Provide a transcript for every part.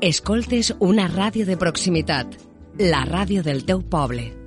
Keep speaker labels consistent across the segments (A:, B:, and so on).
A: Escoltes una ràdio de proximitat, la ràdio del teu poble.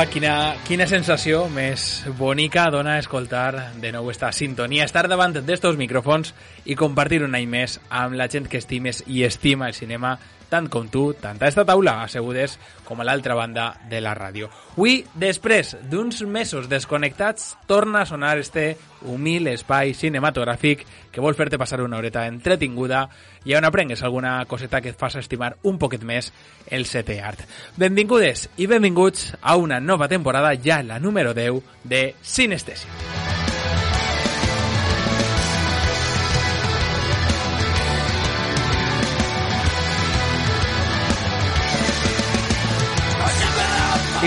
B: Meua, quina, quina sensació més bonica dona escoltar de nou esta sintonia, estar davant d'estos micròfons i compartir un any més amb la gent que estimes i estima el cinema tant com tu, tant a esta taula assegudes com a l'altra banda de la ràdio. Avui, després d'uns mesos desconnectats, torna a sonar este humil espai cinematogràfic que vol fer-te passar una horeta entretinguda i on aprengues alguna coseta que et faci estimar un poquet més el setè art. Benvingudes i benvinguts a una nova temporada, ja la número 10 de Sinestèsia.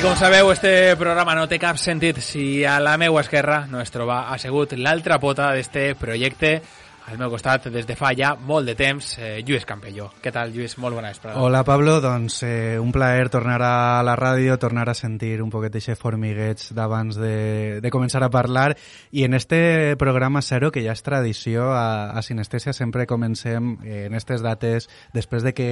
B: Com sabeu, este programa no té cap sentit si a la meua esquerra no es troba assegut l'altra pota d'este projecte al meu costat des de fa ja molt de temps, eh, Lluís Campelló. Què tal, Lluís? Molt bona vesprada.
C: Hola, Pablo. Doncs eh, un plaer tornar a la ràdio, tornar a sentir un poquet d'això formigueig d'abans de, de començar a parlar. I en este programa zero, que ja és tradició a, a Sinestèsia, sempre comencem eh, en aquestes dates després de que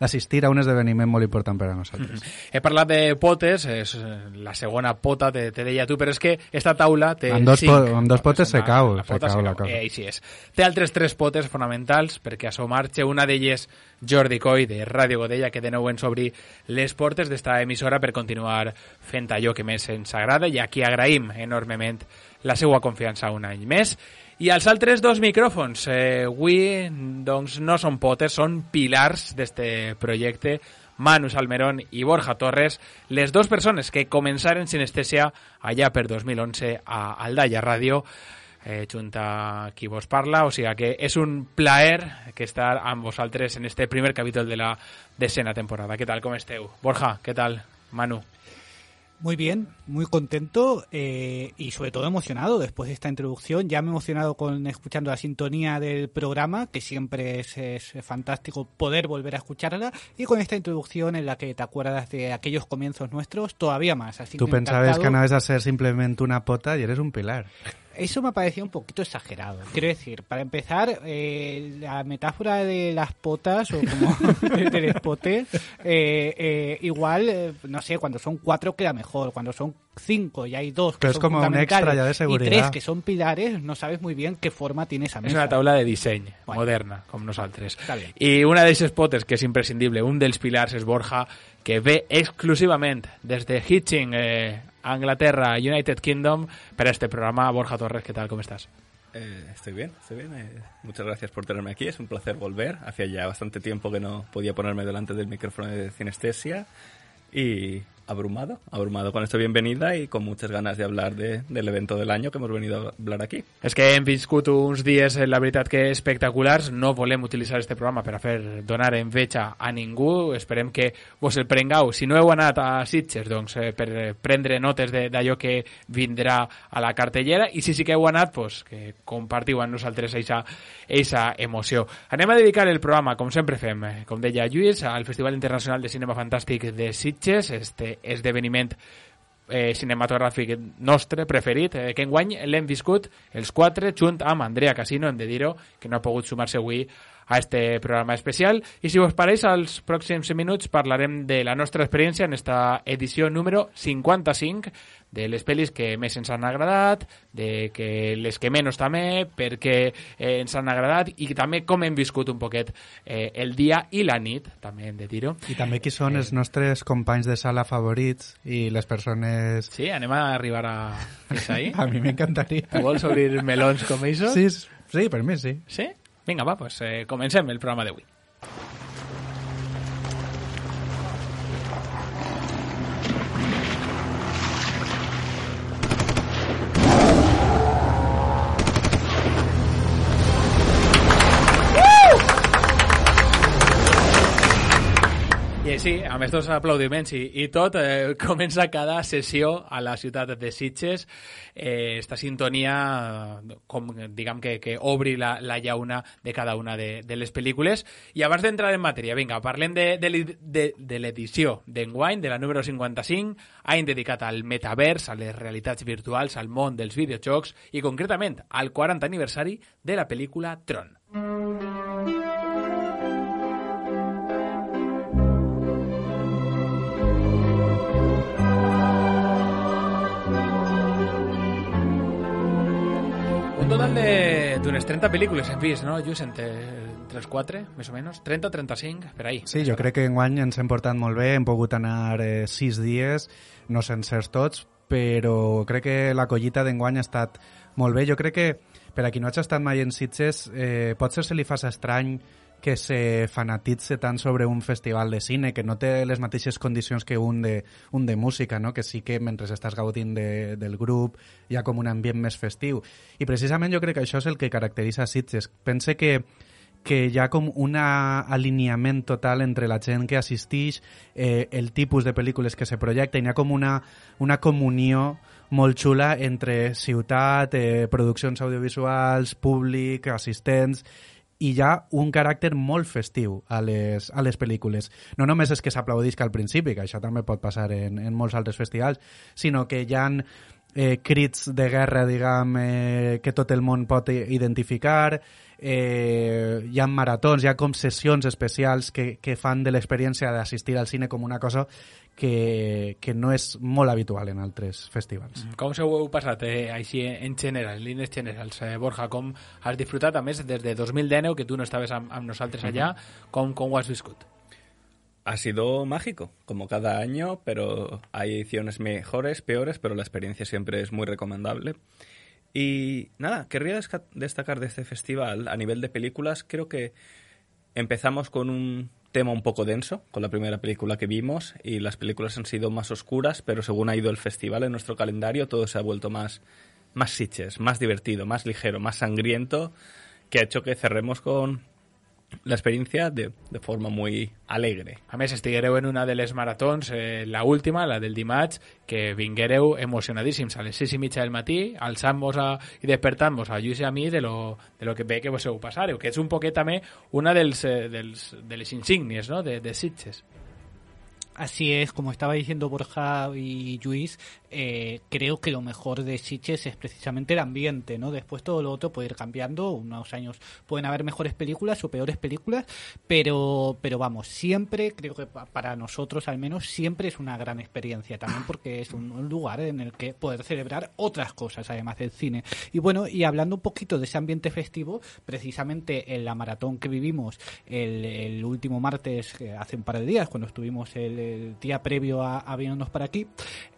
C: d'assistir a un esdeveniment molt important per a nosaltres. Mm
B: -hmm. He parlat de potes, és la segona pota, te, te deia tu, però és que esta taula té
C: amb dos,
B: cinc.
C: po amb dos potes se cau,
B: la
C: se
B: pota
C: cau
B: se
C: la
B: cau.
C: cosa.
B: Eh, així és. Té altres tres potes fonamentals perquè a so marxa una d'elles Jordi Coy de Ràdio Godella que de nou ens obri les portes d'esta emissora per continuar fent allò que més ens agrada i aquí agraïm enormement la seva confiança un any més. I els altres dos micròfons eh, avui doncs no són potes, són pilars d'este projecte. Manu Salmerón i Borja Torres, les dues persones que començaren sinestèsia allà per 2011 a Aldaya Ràdio eh, junt a qui vos parla, o sigui que és un plaer que estar amb vosaltres en este primer capítol de la decena temporada. Què tal, com esteu? Borja, què tal? Manu.
D: Muy bien, muy contento eh, y sobre todo emocionado después de esta introducción. Ya me he emocionado con escuchando la sintonía del programa, que siempre es, es, fantástico poder volver a escucharla, y con esta introducción en la que te acuerdas de aquellos comienzos nuestros, todavía más. Así
C: Tú
D: que
C: pensabas que no ibas a ser simplemente una pota y eres un pilar.
D: Eso me parecía un poquito exagerado. Quiero decir, para empezar, eh, la metáfora de las potas o como del espote, eh, eh, igual, eh, no sé, cuando son cuatro queda mejor. Cuando son cinco y hay dos que
C: Pero es
D: son
C: como un extra ya de
D: y
C: seguridad.
D: tres que son pilares, no sabes muy bien qué forma tiene esa mesa.
B: una taula de
D: Bueno.
B: moderna, com nosaltres.
D: Està bé.
B: I una d'aquestes potes que és imprescindible, un dels pilars és Borja, que ve exclusivament des de Hitching, Anglaterra, United Kingdom, per a este programa. Borja Torres, ¿qué tal? ¿Cómo estás?
E: Eh, estoy bien, estoy bien. Eh, muchas gracias por tenerme aquí. Es un placer volver. Hacía ya bastante tiempo que no podía ponerme delante del micrófono de Cinestesia. Y abrumado, abrumado con esta bienvenida y con muchas ganas de hablar de, del evento del año que hemos venido a hablar aquí.
B: És que hem viscut uns dies, eh, la veritat que espectaculars. No volem utilitzar este programa per a fer donar enveja a ningú. Esperem que vos el prengueu. Si no heu anat a Sitges, doncs, eh, per eh, prendre notes d'allò que vindrà a la cartellera. I si sí que heu anat, pues, que compartiu amb nosaltres eixa, eixa emoció. Anem a dedicar el programa, com sempre fem, com deia Lluís, al Festival Internacional de Cinema Fantàstic de Sitges, este esdeveniment eh, cinematogràfic nostre preferit, eh, que enguany l'hem viscut els quatre, junt amb Andrea Casino, hem de dir-ho, que no ha pogut sumar-se avui a este programa especial. I si us pareix, als pròxims minuts parlarem de la nostra experiència en esta edició número 55 de les pel·lis que més ens han agradat, de que les que menys també, perquè eh, ens han agradat i també com hem viscut un poquet eh, el dia i la nit, també hem de dir-ho.
C: I també qui són els nostres companys de sala favorits i les persones...
B: Sí, anem a arribar a... Fins ahí?
C: A mi m'encantaria.
B: Tu vols obrir melons com això?
C: Sí, sí, per mi sí.
B: Sí? Vinga, va, pues, eh, comencem el programa d'avui. Sí, amb estos aplaudiments i, i tot, eh, comença cada sessió a la ciutat de Sitges. Eh, esta sintonia com diguem que, que obri la, la llauna de cada una de, de les pel·lícules. I abans d'entrar en matèria, vinga, parlem de, de, de, de l'edició d'enguany, de la número 55, any dedicat al metavers, a les realitats virtuals, al món dels videojocs i concretament al 40 aniversari de la pel·lícula Tron. Un d'unes 30 pel·lícules hem vist, no, Lluís? Entre, entre els 4, més o menys? 30, 35, per ahí.
C: Sí, jo crec que enguany ens hem portat molt bé, hem pogut anar eh, sis dies, no sencers tots, però crec que la collita d'enguany ha estat molt bé. Jo crec que per a qui no hagi estat mai en Sitges, eh, potser se li fa estrany que se fanatitze tant sobre un festival de cine, que no té les mateixes condicions que un de, un de música, no? que sí que mentre estàs gaudint de, del grup hi ha com un ambient més festiu. I precisament jo crec que això és el que caracteritza Sitges. Pense que que hi ha com un alineament total entre la gent que assisteix, eh, el tipus de pel·lícules que se projecten, hi ha com una, una comunió molt xula entre ciutat, eh, produccions audiovisuals, públic, assistents, i hi ha un caràcter molt festiu a les, a les pel·lícules. No només és que s'aplaudisca al principi, que això també pot passar en, en molts altres festivals, sinó que hi ha eh, crits de guerra, diguem, eh, que tot el món pot identificar, eh, hi ha maratons, hi ha com sessions especials que, que fan de l'experiència d'assistir al cine com una cosa que, que no és molt habitual en altres festivals.
B: Com s'ho heu passat eh, així en general, en línies generals? Eh, Borja, com has disfrutat, a més, des de 2010, que tu no estaves amb, amb nosaltres allà, uh -huh. com, com ho has viscut?
E: Ha sido mágico, como cada año, pero hay ediciones mejores, peores, pero la experiencia siempre es muy recomendable. Y nada, querría destacar de este festival, a nivel de películas, creo que empezamos con un tema un poco denso, con la primera película que vimos, y las películas han sido más oscuras, pero según ha ido el festival en nuestro calendario, todo se ha vuelto más, más más divertido, más ligero, más sangriento, que ha hecho que cerremos con l'experiència de, de forma muy alegre.
B: A més, estiguereu en una de les maratons, eh, la última, la del dimarts, que vinguereu emocionadíssims a les 6 i mitja del matí, alçant-vos i despertant-vos a Lluís i a mi de lo, de lo que ve que vos heu passareu, que és un poquet també una dels, eh, dels, de les insígnies no? de, de Sitges.
D: Así es, como estaba diciendo Borja y Luis, eh, creo que lo mejor de Sitges es precisamente el ambiente, ¿no? Después todo lo otro puede ir cambiando, unos años pueden haber mejores películas o peores películas, pero, pero vamos, siempre, creo que para nosotros al menos, siempre es una gran experiencia también porque es un, lugar en el que poder celebrar otras cosas además del cine. Y bueno, y hablando un poquito de ese ambiente festivo, precisamente en la maratón que vivimos el, el último martes, eh, hace un par de días, cuando estuvimos el el día previo a, a para aquí,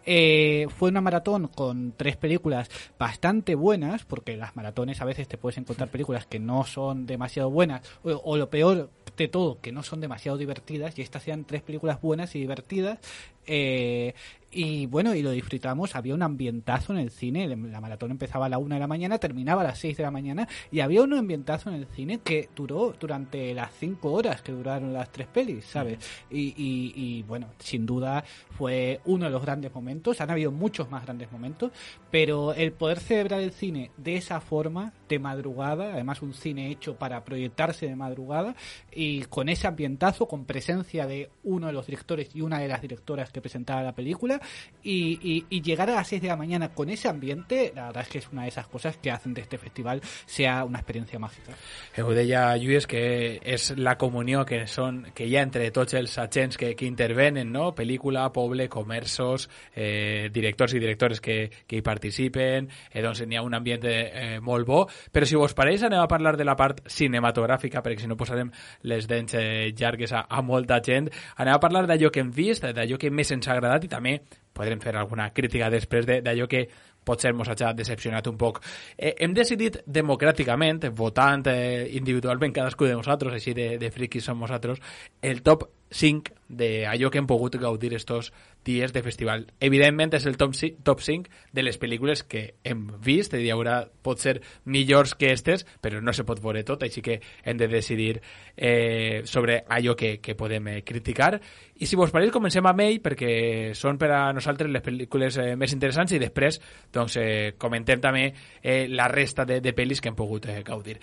D: eh, fue una maratón con tres películas bastante buenas, porque las maratones a veces te puedes encontrar películas que no son demasiado buenas, o, lo peor de todo, que no son demasiado divertidas, y estas eran tres películas buenas y divertidas. Eh, y bueno, y lo disfrutamos. Había un ambientazo en el cine. La maratón empezaba a la una de la mañana, terminaba a las 6 de la mañana. Y había un ambientazo en el cine que duró durante las cinco horas que duraron las tres pelis, ¿sabes? Y, y, y bueno, sin duda fue uno de los grandes momentos. Han habido muchos más grandes momentos. Pero el poder celebrar el cine de esa forma, de madrugada, además un cine hecho para proyectarse de madrugada, y con ese ambientazo, con presencia de uno de los directores y una de las directoras que presentaba la película, y, y, llegar a las 6 de la mañana con ese ambiente, la verdad es que es una de esas cosas que hacen de este festival sea una experiencia mágica.
B: Heu deia, Lluís, que és la comunió que són que ha entre tots els que, que intervenen, no? pel·lícula, poble, comerços, eh, directors i directores que, que participen, eh, doncs n'hi un ambient eh, molt bo, però si vos pareix anem a parlar de la part cinematogràfica, perquè si no posarem les dents eh, llargues a, a molta gent, anem a parlar d'allò que hem vist, d'allò que més ens ha agradat i també podrem fer alguna crítica després d'allò que potser ens ha decepcionat un poc. Eh, hem decidit democràticament, votant eh, individualment cadascú de nosaltres, així de, de friquis som nosaltres, el top 5 d'allò que hem pogut gaudir estos dies de festival. Evidentment és el top 5, top 5 de les pel·lícules que hem vist, hi haurà, pot ser millors que estes, però no se pot veure tot, així que hem de decidir eh, sobre allò que, que podem eh, criticar. I si vos pareix, comencem amb ell, perquè són per a nosaltres les pel·lícules eh, més interessants i després doncs, eh, comentem també eh, la resta de, de pel·lis que hem pogut eh, gaudir.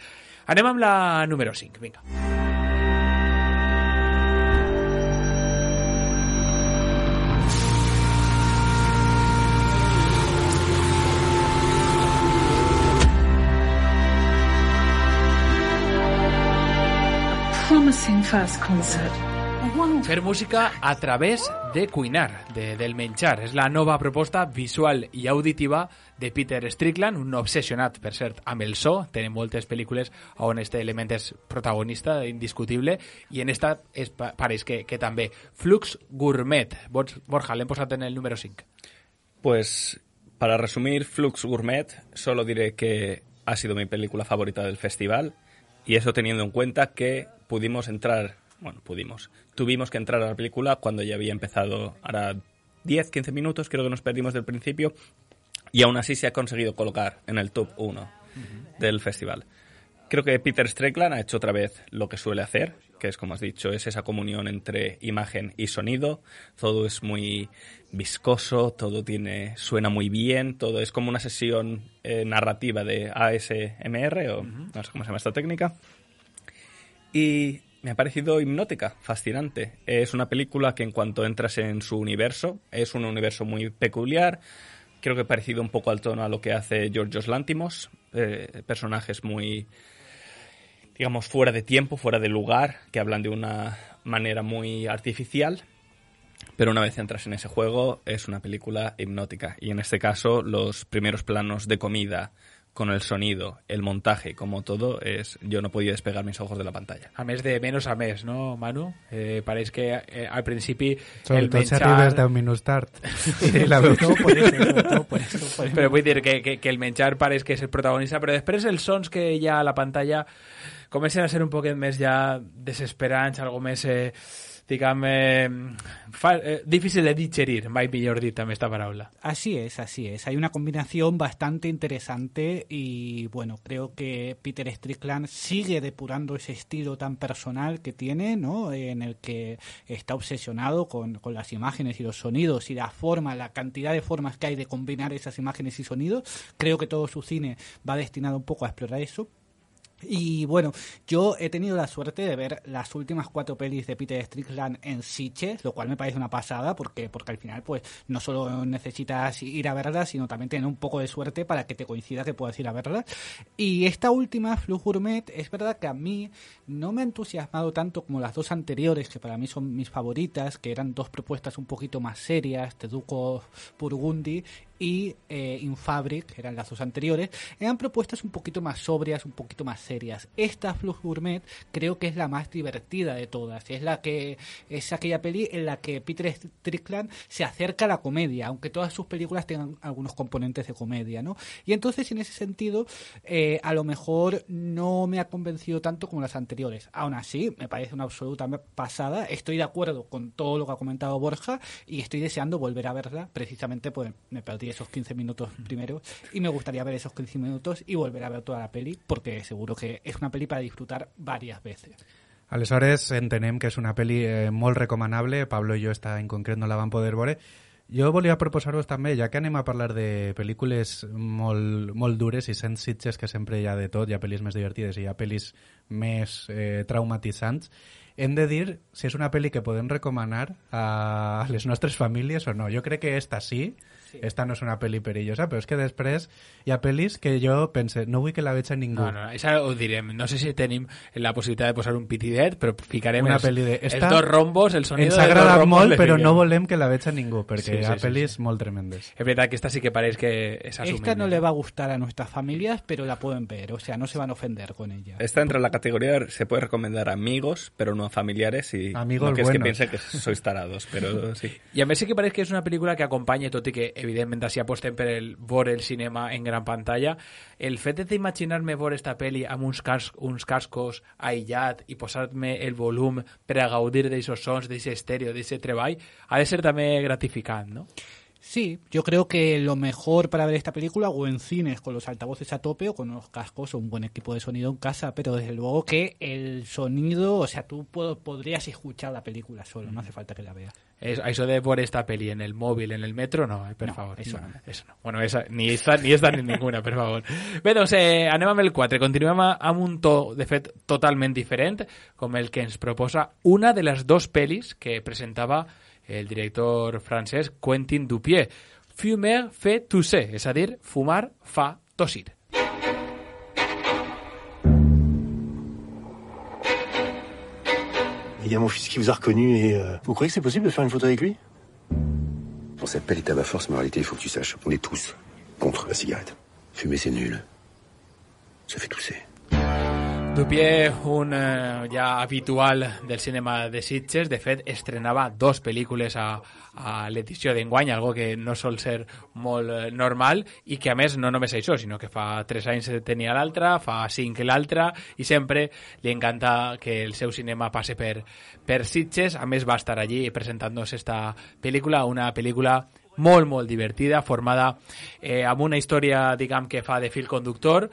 B: Anem amb la número 5, vinga.
F: Promising
B: Fer música a través de cuinar, de, del menjar. És la nova proposta visual i auditiva de Peter Strickland, un obsessionat, per cert, amb el so. Tenen moltes pel·lícules on este element és protagonista, indiscutible, i en esta es, pareix que, que també. Flux Gourmet. Borja, l'hem posat en el número 5.
E: Pues, para resumir, Flux Gourmet, solo diré que ha sido mi película favorita del festival, y eso teniendo en cuenta que pudimos entrar bueno, pudimos. Tuvimos que entrar a la película cuando ya había empezado, ahora 10, 15 minutos, creo que nos perdimos del principio, y aún así se ha conseguido colocar en el top 1 del festival. Creo que Peter Strickland ha hecho otra vez lo que suele hacer, que es, como has dicho, es esa comunión entre imagen y sonido. Todo es muy viscoso, todo tiene suena muy bien, todo es como una sesión eh, narrativa de ASMR, o no sé cómo se llama esta técnica. Y me ha parecido hipnótica, fascinante. Es una película que en cuanto entras en su universo, es un universo muy peculiar. Creo que parecido un poco al tono a lo que hace Georgios Lántimos. Eh, personajes muy, digamos, fuera de tiempo, fuera de lugar, que hablan de una manera muy artificial. Pero una vez entras en ese juego, es una película hipnótica. Y en este caso, los primeros planos de comida, con el sonido, el montaje, como todo, es yo no podía despegar mis ojos de la pantalla.
B: A mes de menos a mes, no, Manu? Eh, pareix que eh, al principi
C: el
B: menjar...
C: si arribes 10 minuts tard.
B: Sí, la veu. No, por eso, no, por eso, por eso. Però vull dir que, que, que el menjar pareix que és el protagonista, però després els sons que hi ha a la pantalla comencen a ser un poquet més ja desesperants, algo més... Eh, diguem, eh, fa, eh, difícil de digerir, mai millor dit també esta paraula.
D: Así es, así es. Hay una combinación bastante interesante y bueno, creo que Peter Strickland sigue depurando ese estilo tan personal que tiene, ¿no? En el que está obsesionado con, con las imágenes y los sonidos y la forma, la cantidad de formas que hay de combinar esas imágenes y sonidos. Creo que todo su cine va destinado un poco a explorar eso. Y bueno, yo he tenido la suerte de ver las últimas cuatro pelis de Peter Strickland en Sitges, lo cual me parece una pasada porque, porque al final pues no solo necesitas ir a verlas, sino también tener un poco de suerte para que te coincida que puedas ir a verlas. Y esta última, Flu Gourmet, es verdad que a mí no me ha entusiasmado tanto como las dos anteriores, que para mí son mis favoritas, que eran dos propuestas un poquito más serias, Teduco Burgundi y eh, Infabric, que eran las dos anteriores, eran propuestas un poquito más sobrias, un poquito más serias. Esta Flux Gourmet creo que es la más divertida de todas. Es la que es aquella peli en la que Peter Strickland se acerca a la comedia, aunque todas sus películas tengan algunos componentes de comedia, ¿no? Y entonces en ese sentido, eh, a lo mejor no me ha convencido tanto como las anteriores. Aún así, me parece una absoluta pasada. Estoy de acuerdo con todo lo que ha comentado Borja y estoy deseando volver a verla. Precisamente, pues me perdí esos 15 minutos primero y me gustaría ver esos 15 minutos y volver a ver toda la peli porque seguro que és una pel·li per disfrutar varias veces.
C: Aleshores, entenem que és una pel·li eh, molt recomanable. Pablo i jo esta en concret no la vam poder veure. Jo volia proposar-vos també, ja que anem a parlar de pel·lícules molt, molt dures i sent sitges, que sempre hi ha de tot, hi ha pel·lis més divertides i hi ha pel·lis més eh, traumatitzants, hem de dir si és una pel·li que podem recomanar a les nostres famílies o no. Jo crec que esta sí, sí. esta no és una pel·li perillosa, però és que després hi ha pel·lis que jo pense, no vull que la veig a ningú.
B: No, no, això ho direm. No sé si tenim la possibilitat de posar un pitidet, però ficarem
C: una
B: els,
C: pel·li de...
B: els dos rombos, el sonido
C: Ens
B: ha
C: agradat molt, però no volem que la veig a ningú, perquè
B: Sí,
C: sí, hi ha
B: sí,
C: pel·lis
B: sí.
C: molt tremendes.
B: Es verdad que esta sí que parece que es asumible.
D: Esta no le va a gustar a nuestras familias, pero la pueden ver, o sea, no se van a ofender con ella.
E: Está entre la categoría, se puede recomendar a amigos, pero no a familiares y
C: Amigos
E: no que es que
C: buenos.
E: piense que sois tarados, pero sí.
B: I a més sí que pareix que és una pel·lícula que acompanya, tot i que evidentment així apostem per el veure el cinema en gran pantalla. El fet d'imaginar-me veure esta pel·li amb uns, cas, uns cascos aïllat i posar-me el volum per a gaudir d'aquests sons, d'aquest estèreo, d'aquest treball, ha de ser també gratificant, no?
D: Sí, yo creo que lo mejor para ver esta película o en cines con los altavoces a tope o con los cascos o un buen equipo de sonido en casa, pero desde luego que el sonido, o sea, tú podrías escuchar la película solo, no hace falta que la veas.
B: Es, eso de ver esta peli en el móvil, en el metro, no, eh, por
D: no,
B: favor.
D: Eso
B: no,
D: no.
B: Eso no. Bueno, esa, ni esta ni esta ni ninguna, per favor. Doncs eh, anem amb el 4. Continuem amb un to, de fet, totalment diferent, com el que ens proposa una de les dos pel·lis que presentava el director francès Quentin Dupieux. Fumer fait tousser, és a dir, fumar fa tossir.
F: Il y a mon fils qui vous a reconnu et euh, vous croyez que c'est possible de faire une photo avec lui?
G: On s'appelle les tabac force, mais en réalité, il faut que tu saches, on est tous contre la cigarette. Fumer, c'est nul. Ça fait tousser.
B: Dupié, un eh, ja habitual del cinema de Sitges, de fet, estrenava dos pel·lícules a, a l'edició d'enguany, algo que no sol ser molt eh, normal, i que a més no només això, sinó que fa tres anys tenia l'altra, fa cinc l'altra, i sempre li encanta que el seu cinema passe per, per Sitges, a més va estar allí presentant-nos esta pel·lícula, una pel·lícula molt, molt divertida, formada eh, amb una història, diguem, que fa de fil conductor,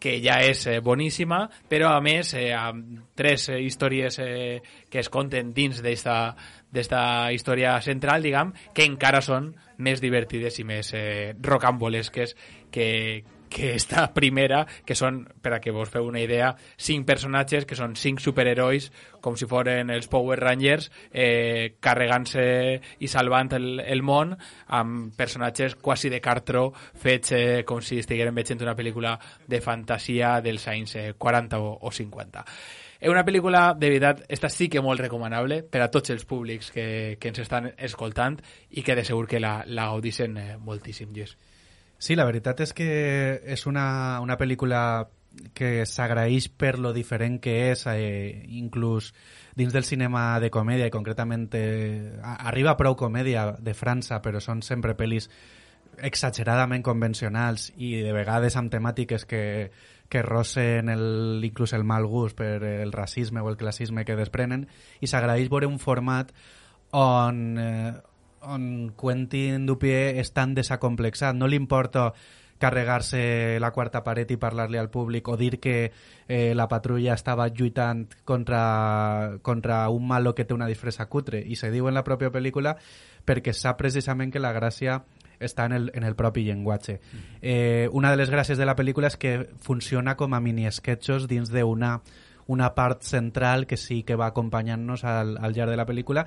B: que ja és eh, boníssima, però a més eh, amb tres eh, històries eh, que es conten dins d'esta història central, diguem, que encara són més divertides i més eh, rocambolesques que, que esta primera, que són, per a que vos feu una idea, cinc personatges que són cinc superherois, com si foren els Power Rangers, eh, carregant-se i salvant el, el món amb personatges quasi de cartró fets eh, com si estigueren veient una pel·lícula de fantasia dels anys eh, 40 o, o 50. És una pel·lícula, de veritat, esta sí que molt recomanable per a tots els públics que, que ens estan escoltant i que de segur que la, la gaudixen eh, moltíssim, Lluís.
C: Sí, la veritat és que és una, una pel·lícula que s'agraeix per lo diferent que és, eh, inclús dins del cinema de comèdia, i concretament eh, arriba prou comèdia de França, però són sempre pel·lis exageradament convencionals i de vegades amb temàtiques que, que rossen el, inclús el mal gust per el racisme o el classisme que desprenen i s'agraeix veure un format on, eh, on Quentin Dupié és tan desacomplexat, no li importa carregar-se la quarta paret i parlar-li al públic o dir que eh, la patrulla estava lluitant contra, contra un malo que té una disfressa cutre i se diu en la pròpia pel·lícula perquè sap precisament que la gràcia està en el, en el propi llenguatge. Eh, una de les gràcies de la pel·lícula és que funciona com a mini-sketchos dins d'una una part central que sí que va acompanyant-nos al, al llarg de la pel·lícula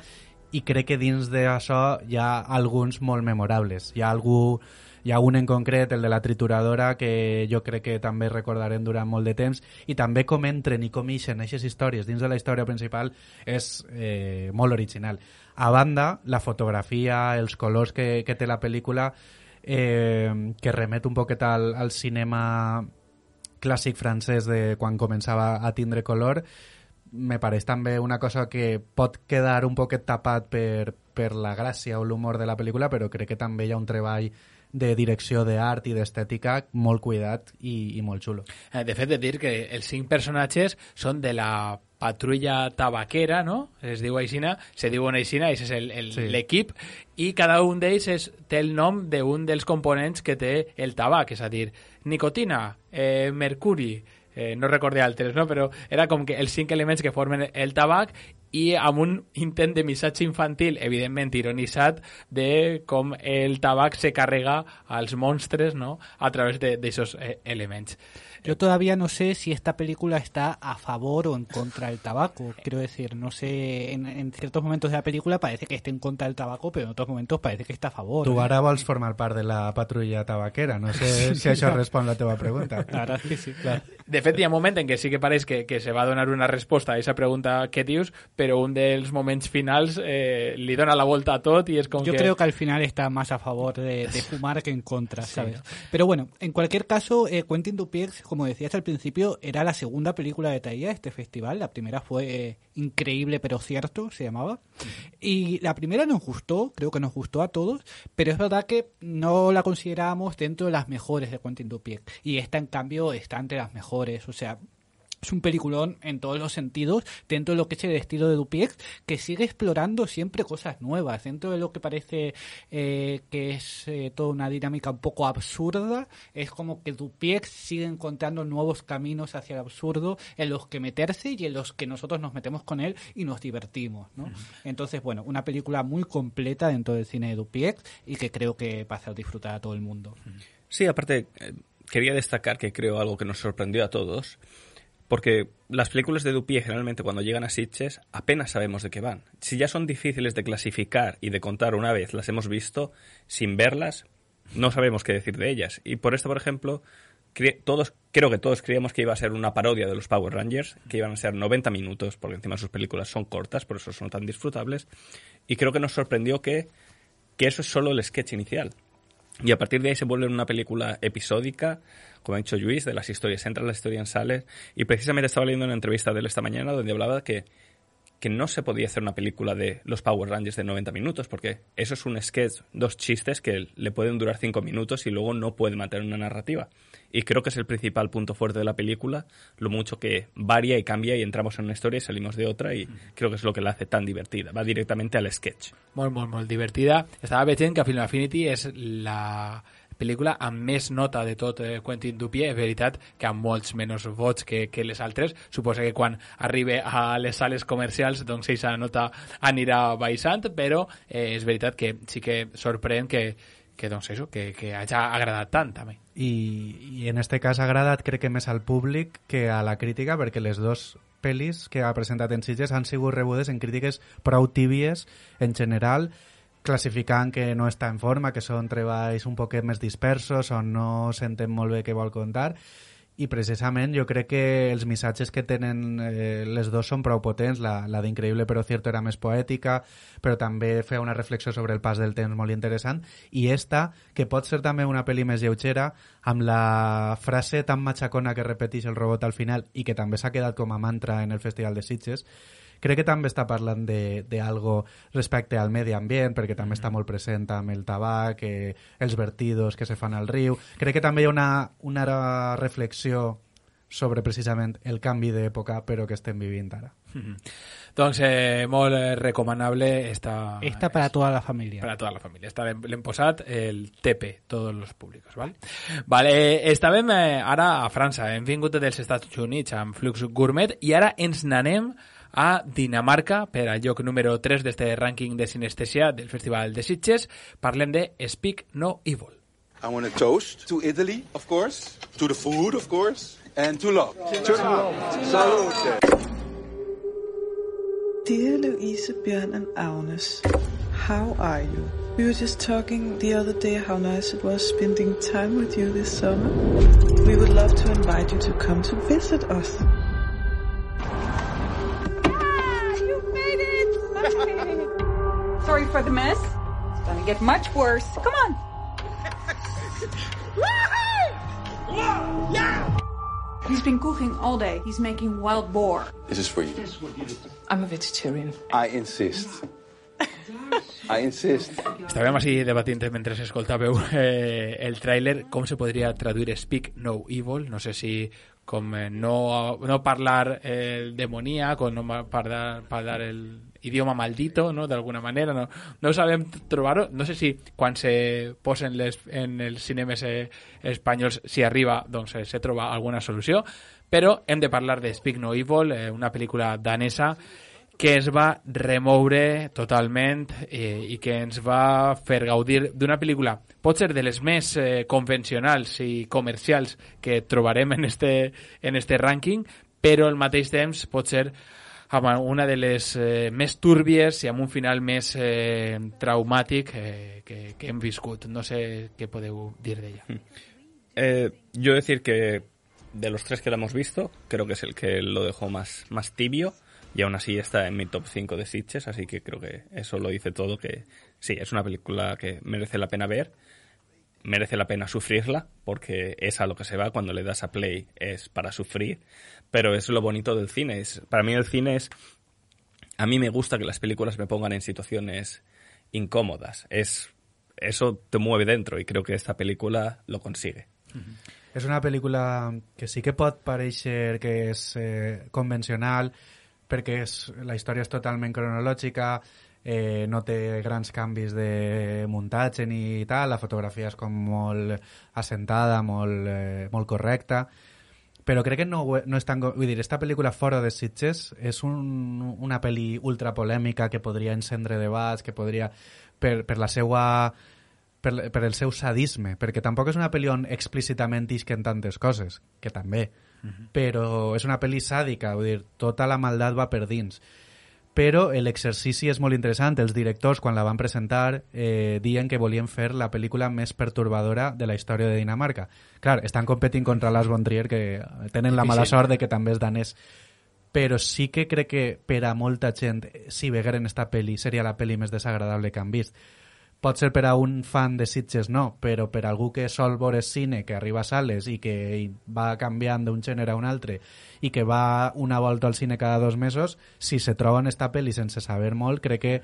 C: i crec que dins d'això hi ha alguns molt memorables. Hi ha algú hi ha un en concret, el de la trituradora, que jo crec que també recordarem durant molt de temps, i també com entren i com ixen aquestes històries dins de la història principal és eh, molt original. A banda, la fotografia, els colors que, que té la pel·lícula, eh, que remet un poquet al, al cinema clàssic francès de quan començava a tindre color, me pareix també una cosa que pot quedar un poquet tapat per, per la gràcia o l'humor de la pel·lícula, però crec que també hi ha un treball de direcció d'art i d'estètica molt cuidat i, i molt xulo.
B: Eh, De fet, de dir que els cinc personatges són de la patrulla tabaquera, no? Es diu aixina, se diuen aixina, i és l'equip, sí. i cada un d'ells és, té el nom d'un dels components que té el tabac, és a dir, nicotina, eh, mercuri, eh, no recordé altres, no? però era com que els cinc elements que formen el tabac i amb un intent de missatge infantil, evidentment ironitzat, de com el tabac se carrega als monstres no? a través d'aquests eh, elements.
D: Yo todavía no sé si esta película está a favor o en contra del tabaco. Quiero decir, no sé, en, en ciertos momentos de la película parece que está en contra del tabaco, pero en otros momentos parece que está a favor.
C: Tu ara vols formar part de la patrulla tabaquera. No sé si això respon la teva pregunta.
D: La verdad es que sí, claro.
B: De fet, hi ha un moment en què sí que pareix que, que se va donar una resposta a aquesta pregunta que dius, però un dels moments finals eh, li dona la volta a tot i és com
D: Yo
B: que...
D: creo que al final está más a favor de, de fumar que en contra, ¿sabes? Pero bueno, en cualquier caso, eh, Quentin Dupieux, como decías al principio, era la segunda película de Taía de este festival. La primera fue eh, Increíble pero cierto, se llamaba. Y la primera nos gustó, creo que nos gustó a todos, pero es verdad que no la considerábamos dentro de las mejores de Quentin Dupieux. Y esta, en cambio, está entre las mejores. O sea, es un peliculón en todos los sentidos, dentro de lo que es el estilo de Dupieux, que sigue explorando siempre cosas nuevas, dentro de lo que parece eh, que es eh, toda una dinámica un poco absurda, es como que Dupieux sigue encontrando nuevos caminos hacia el absurdo en los que meterse y en los que nosotros nos metemos con él y nos divertimos, ¿no? Entonces, bueno, una película muy completa dentro del cine de Dupieux y que creo que va a hacer disfrutar a todo el mundo.
E: Sí, aparte, eh, quería destacar que creo algo que nos sorprendió a todos, porque las películas de Dupié generalmente cuando llegan a Sitges apenas sabemos de qué van. Si ya son difíciles de clasificar y de contar una vez, las hemos visto, sin verlas, no sabemos qué decir de ellas. Y por esto, por ejemplo, todos, creo que todos creíamos que iba a ser una parodia de los Power Rangers, que iban a ser 90 minutos, porque encima sus películas son cortas, por eso son tan disfrutables. Y creo que nos sorprendió que, que eso es solo el sketch inicial. Y a partir de ahí se vuelve una película episódica, como ha dicho Luis, de las historias entran, las historias salen. Y precisamente estaba leyendo una entrevista de él esta mañana donde hablaba que, que no se podía hacer una película de los Power Rangers de 90 minutos, porque eso es un sketch, dos chistes que le pueden durar 5 minutos y luego no puede mantener una narrativa. Y creo que es el principal punto fuerte de la película, lo mucho que varía y cambia y entramos en una historia y salimos de otra, y creo que es lo que la hace tan divertida. Va directamente al sketch.
B: Molt, molt, molt divertida. Estava veient que Film Affinity és la pel·lícula amb més nota de tot eh, Quentin Dupié. És veritat que amb molts menys vots que, que les altres. Suposa que quan arribi a les sales comercials doncs aquesta nota anirà baixant, però eh, és veritat que sí que sorprèn que, que doncs això, que, que hagi agradat tant també.
C: I, i en este cas ha agradat crec que més al públic que a la crítica perquè les dos pel·lis que ha presentat en Sitges han sigut rebudes en crítiques prou tíbies en general classificant que no està en forma, que són treballs un poquet més dispersos o no s'entén molt bé què vol contar. I precisament jo crec que els missatges que tenen eh, les dos són prou potents, la, la d'Increïble però cierto era més poètica, però també feia una reflexió sobre el pas del temps molt interessant, i esta, que pot ser també una pel·li més lleugera, amb la frase tan matxacona que repeteix el robot al final i que també s'ha quedat com a mantra en el Festival de Sitges, crec que també està parlant de, de algo respecte al medi ambient, perquè també està molt present amb el tabac, eh, els vertidos que se fan al riu. Crec que també hi ha una, una reflexió sobre precisament el canvi d'època, però que estem vivint ara.
B: Doncs eh, molt eh, recomanable esta...
D: Esta para toda la familia.
B: para toda la familia. Esta l'hem posat el TP, tots els públics, val? Vale, eh, estàvem eh, ara a França, hem vingut dels Estats Units amb Flux Gourmet i ara ens n'anem a Dinamarca per al lloc número 3 d'este rànquing de sinestesia del Festival de Sitges. Parlem de Speak No Evil.
H: I want to toast to Italy, of course, to the food, of course, and to love. To love. Salute.
I: Dear Louise, Björn, and Agnes, how are you? We were just talking the other day how nice it was spending time with you this summer. We would love to invite you to come to visit us.
J: Sorry for the mess. It's gonna get much worse. Come on. He's been cooking all day. He's making wild boar.
H: This is for you.
I: I'm a vegetarian.
H: I insist. I insist.
B: Estàvem així debatint mentre escoltàveu eh, el tràiler com se podria traduir Speak No Evil. No sé si com eh, no, no parlar el demoníac o no parlar, parlar el idioma maldito, no? d'alguna manera. No, no sabem trobar-ho. No sé si quan se posen les, en els cinemes eh, espanyols, si arriba, doncs eh, se troba alguna solució. Però hem de parlar de Speak No Evil, eh, una pel·lícula danesa que ens va remoure totalment eh, i que ens va fer gaudir d'una pel·lícula pot ser de les més eh, convencionals i comercials que trobarem en este, en este rànquing, però al mateix temps pot ser amb una de les eh, més túrbies i amb un final més eh, traumàtic eh, que, que hem viscut. No sé què podeu dir d'ella.
E: Eh, yo decir que de los tres que la hemos visto, creo que es el que lo dejó más, más tibio, y aún así está en mi top 5 de Sitches, así que creo que eso lo dice todo, que sí, es una película que merece la pena ver, merece la pena sufrirla, porque es a lo que se va cuando le das a play, es para sufrir, pero es lo bonito del cine, es, para mí el cine es, a mí me gusta que las películas me pongan en situaciones incómodas, es, eso te mueve dentro y creo que esta película lo consigue.
C: És una pel·lícula que sí que pot parèixer que és eh, convencional perquè és, la història és totalment cronològica, eh, no té grans canvis de muntatge ni tal, la fotografia és com molt assentada, molt, eh, molt correcta, però crec que no, no és tan... Vull dir, esta pel·lícula fora de Sitges és un, una pel·li ultrapolèmica que podria encendre debats, que podria... Per, per la seva per, per el seu sadisme, perquè tampoc és una pel·li on explícitament isquen tantes coses, que també, però és una pel·li sàdica, vull dir, tota la maldat va per dins. Però l'exercici és molt interessant. Els directors, quan la van presentar, eh, diuen que volien fer la pel·lícula més pertorbadora de la història de Dinamarca. Clar, estan competint contra Lars von Trier, que tenen la mala sort de que també és danès. Però sí que crec que per a molta gent, si vegueren esta pel·li, seria la pel·li més desagradable que han vist. Pot ser per a un fan de Sitges no, però per algú que sol veure cine, que arriba a sales i que va canviant d'un gènere a un altre i que va una volta al cine cada dos mesos, si se troba en esta pel·li sense saber molt, crec que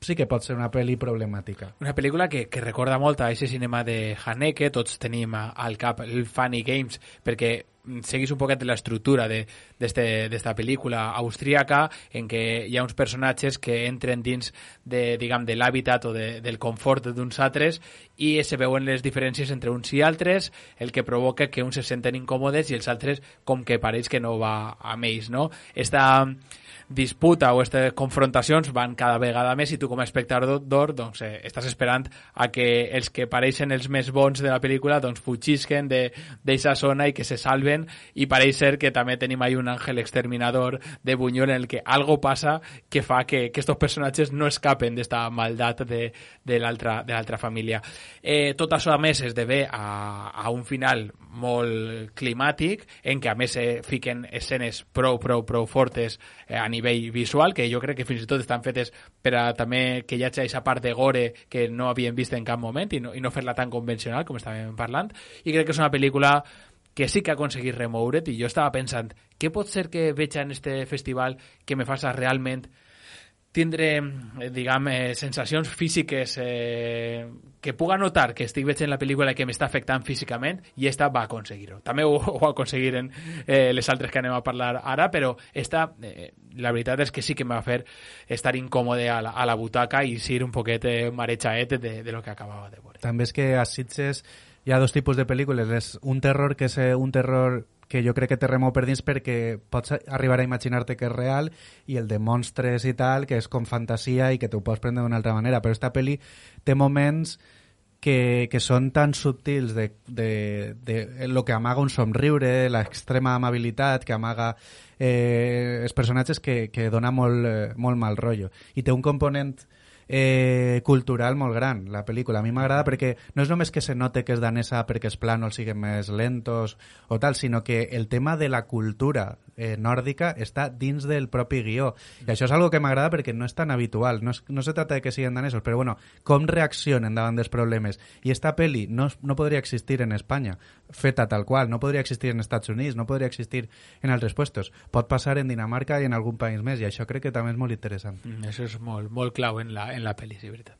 C: sí que pot ser una pel·li problemàtica.
B: Una pel·lícula que, que recorda molt a aquest cinema de Haneke, tots tenim al cap el Funny Games, perquè seguís un poquet l'estructura de- d'este- d'esta pel·lícula austríaca en què hi ha uns personatges que entren dins de, diguem, de l'hàbitat o de, del confort d'uns altres i se veuen les diferències entre uns i altres, el que provoca que uns se senten incòmodes i els altres com que pareix que no va amb ells, no? Esta disputa o aquestes confrontacions van cada vegada més i tu com a espectador doncs, eh, estàs esperant a que els que pareixen els més bons de la pel·lícula doncs fugisquen d'aquesta zona i que se salven i pareix ser que també tenim ahí un àngel exterminador de Buñuel en el que algo passa que fa que, que estos personatges no escapen d'esta maldat de, de l'altra de família. Eh, tot això a més esdevé a, a un final molt climàtic en què a més se fiquen escenes prou, prou, prou fortes eh, a nivell visual, que jo crec que fins i tot estan fetes per a també que hi hagi aquesta part de gore que no havíem vist en cap moment i no, i no fer-la tan convencional com estàvem parlant i crec que és una pel·lícula que sí que ha aconseguit remoure't i jo estava pensant què pot ser que veig en este festival que me faça realment tindre, eh, diguem, eh, sensacions físiques eh, que puga notar que estic veient la pel·lícula que m'està afectant físicament i esta va aconseguir-ho. També ho, ho aconseguiren eh, les altres que anem a parlar ara, però esta, eh, la veritat és que sí que em va fer estar incòmode a la, a la butaca i ser un poquet eh, marejaet de, de lo que acabava de veure.
C: També és que a Sitges hi ha dos tipus de pel·lícules. És un terror que és un terror que jo crec que te remou per dins perquè pots arribar a imaginar-te que és real i el de monstres i tal, que és com fantasia i que t'ho pots prendre d'una altra manera. Però esta pel·li té moments que, que són tan subtils de, de, de lo que amaga un somriure, l'extrema amabilitat que amaga eh, els personatges que, que dona molt, eh, molt mal rotllo. I té un component eh, cultural molt gran, la pel·lícula. A mi m'agrada perquè no és només que se note que és danesa perquè els plànols siguin més lentos o tal, sinó que el tema de la cultura eh, nòrdica està dins del propi guió. I això és algo que m'agrada perquè no és tan habitual. No, és, no se trata de que siguin danesos, però bueno, com reaccionen davant dels problemes. I esta peli no, es- no podria existir en Espanya, feta tal qual, no podria existir en Estats Units, no podria existir en altres puestos. Pot passar en Dinamarca i en algun país més, i això crec que també és molt interessant.
B: Mm, Això és molt, molt clau en la, en la pel·li, sí, veritat.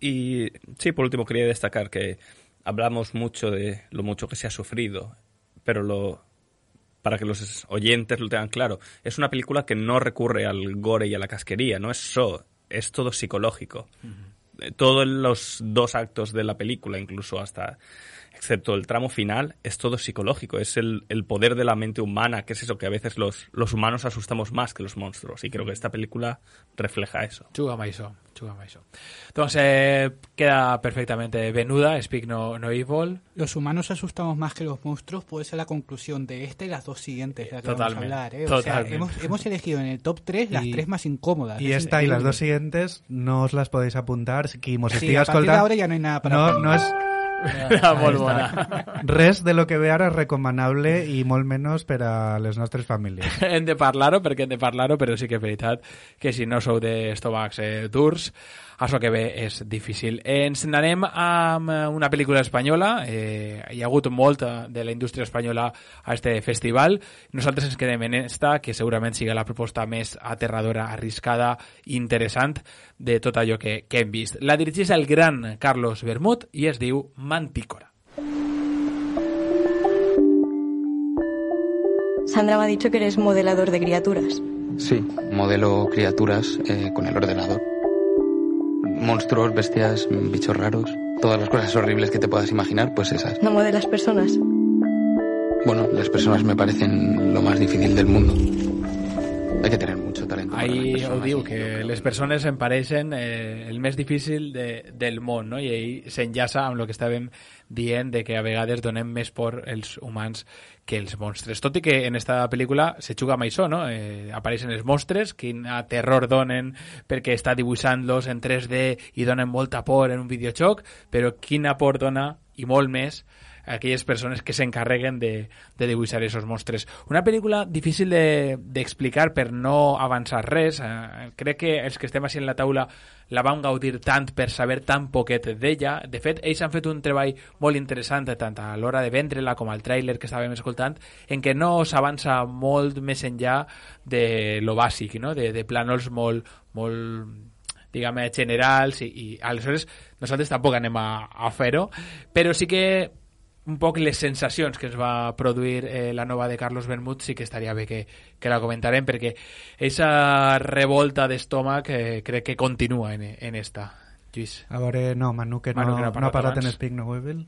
E: Y sí, por último quería destacar que hablamos mucho de lo mucho que se ha sufrido, pero lo para que los oyentes lo tengan claro, es una película que no recurre al gore y a la casquería, no es so, es todo psicológico. Eh, Todos los dos actos de la película, incluso hasta excepto el tramo final, es todo psicológico. Es el, el poder de la mente humana, que es eso que a veces los, los humanos asustamos más que los monstruos. Y creo que esta película refleja eso.
B: Això, juga amb això. Doncs eh, queda perfectamente venuda, Speak No, no Evil.
D: Los humanos asustamos más que los monstruos, puede ser la conclusión de esta y las dos siguientes de las que vamos a hablar. ¿eh? O sea,
B: totalmente.
D: hemos, hemos elegido en el top 3 las
C: Y-
D: tres más incómodas.
C: Y
D: Es
C: esta y las dos siguientes no os las podéis apuntar. Mos
D: Sí, a partir de ahora ya no hay nada para
C: no,
D: apuntar.
C: no és,
B: Era molt bona.
C: Res de lo que ve ara és recomanable i molt menys per a les nostres famílies.
B: hem de parlar-ho perquè hem de parlar-ho, però sí que és veritat que si no sou d'estómacs eh, durs, això que ve és difícil. Ens n'anem amb una pel·lícula espanyola. Eh, hi ha hagut molta de la indústria espanyola a este festival. Nosaltres ens quedem en esta, que segurament siga la proposta més aterradora, arriscada interessant de tot allò que, que hem vist. La dirigeix el gran Carlos Bermud i es diu Mantícora.
K: Sandra me ha dicho que eres modelador de criaturas.
L: Sí, modelo criaturas eh, con el ordenador. Monstruos, bestias, bichos raros, todas las cosas horribles que te puedas imaginar, pues esas.
K: ¿No modelas personas?
L: Bueno, las personas me parecen lo más difícil del mundo. Hay que tener mucho talento.
B: Ahí
L: las
B: ho
L: personas.
B: diu, que les persones em pareixen eh, el més difícil de, del món, no? i ahí s'enllaça amb el que estàvem dient de que a vegades donem més por els humans que els monstres. Tot i que en esta pel·lícula se juga amb això, no? Eh, apareixen els monstres, quin terror donen perquè està dibuixant-los en 3D i donen molta por en un videojoc, però quina por dona, i molt més, aquelles persones que s'encarreguen de, de dibuixar aquests monstres. Una pel·lícula difícil de- de, per no avançar res. Eh, crec que els que estem així en la taula la vam gaudir tant per saber tan poquet d'ella. De fet, ells han fet un treball molt interessant tant a l'hora de vendre-la com al tràiler que estàvem escoltant, en què no s'avança molt més enllà de lo bàsic, no? de, de plànols molt, molt diguem generals i, i aleshores nosaltres tampoc anem a, a fer-ho però sí que un poc les sensacions que ens va produir eh, la nova de Carlos Bermud sí que estaria bé que, que la comentarem perquè aquesta revolta d'estómac eh, crec que continua en, en esta Lluís
C: A veure, no, Manu, que no,
B: Manu, que no ha
C: no ha
B: parlat
C: parat en
B: abans.
C: Speak No Evil.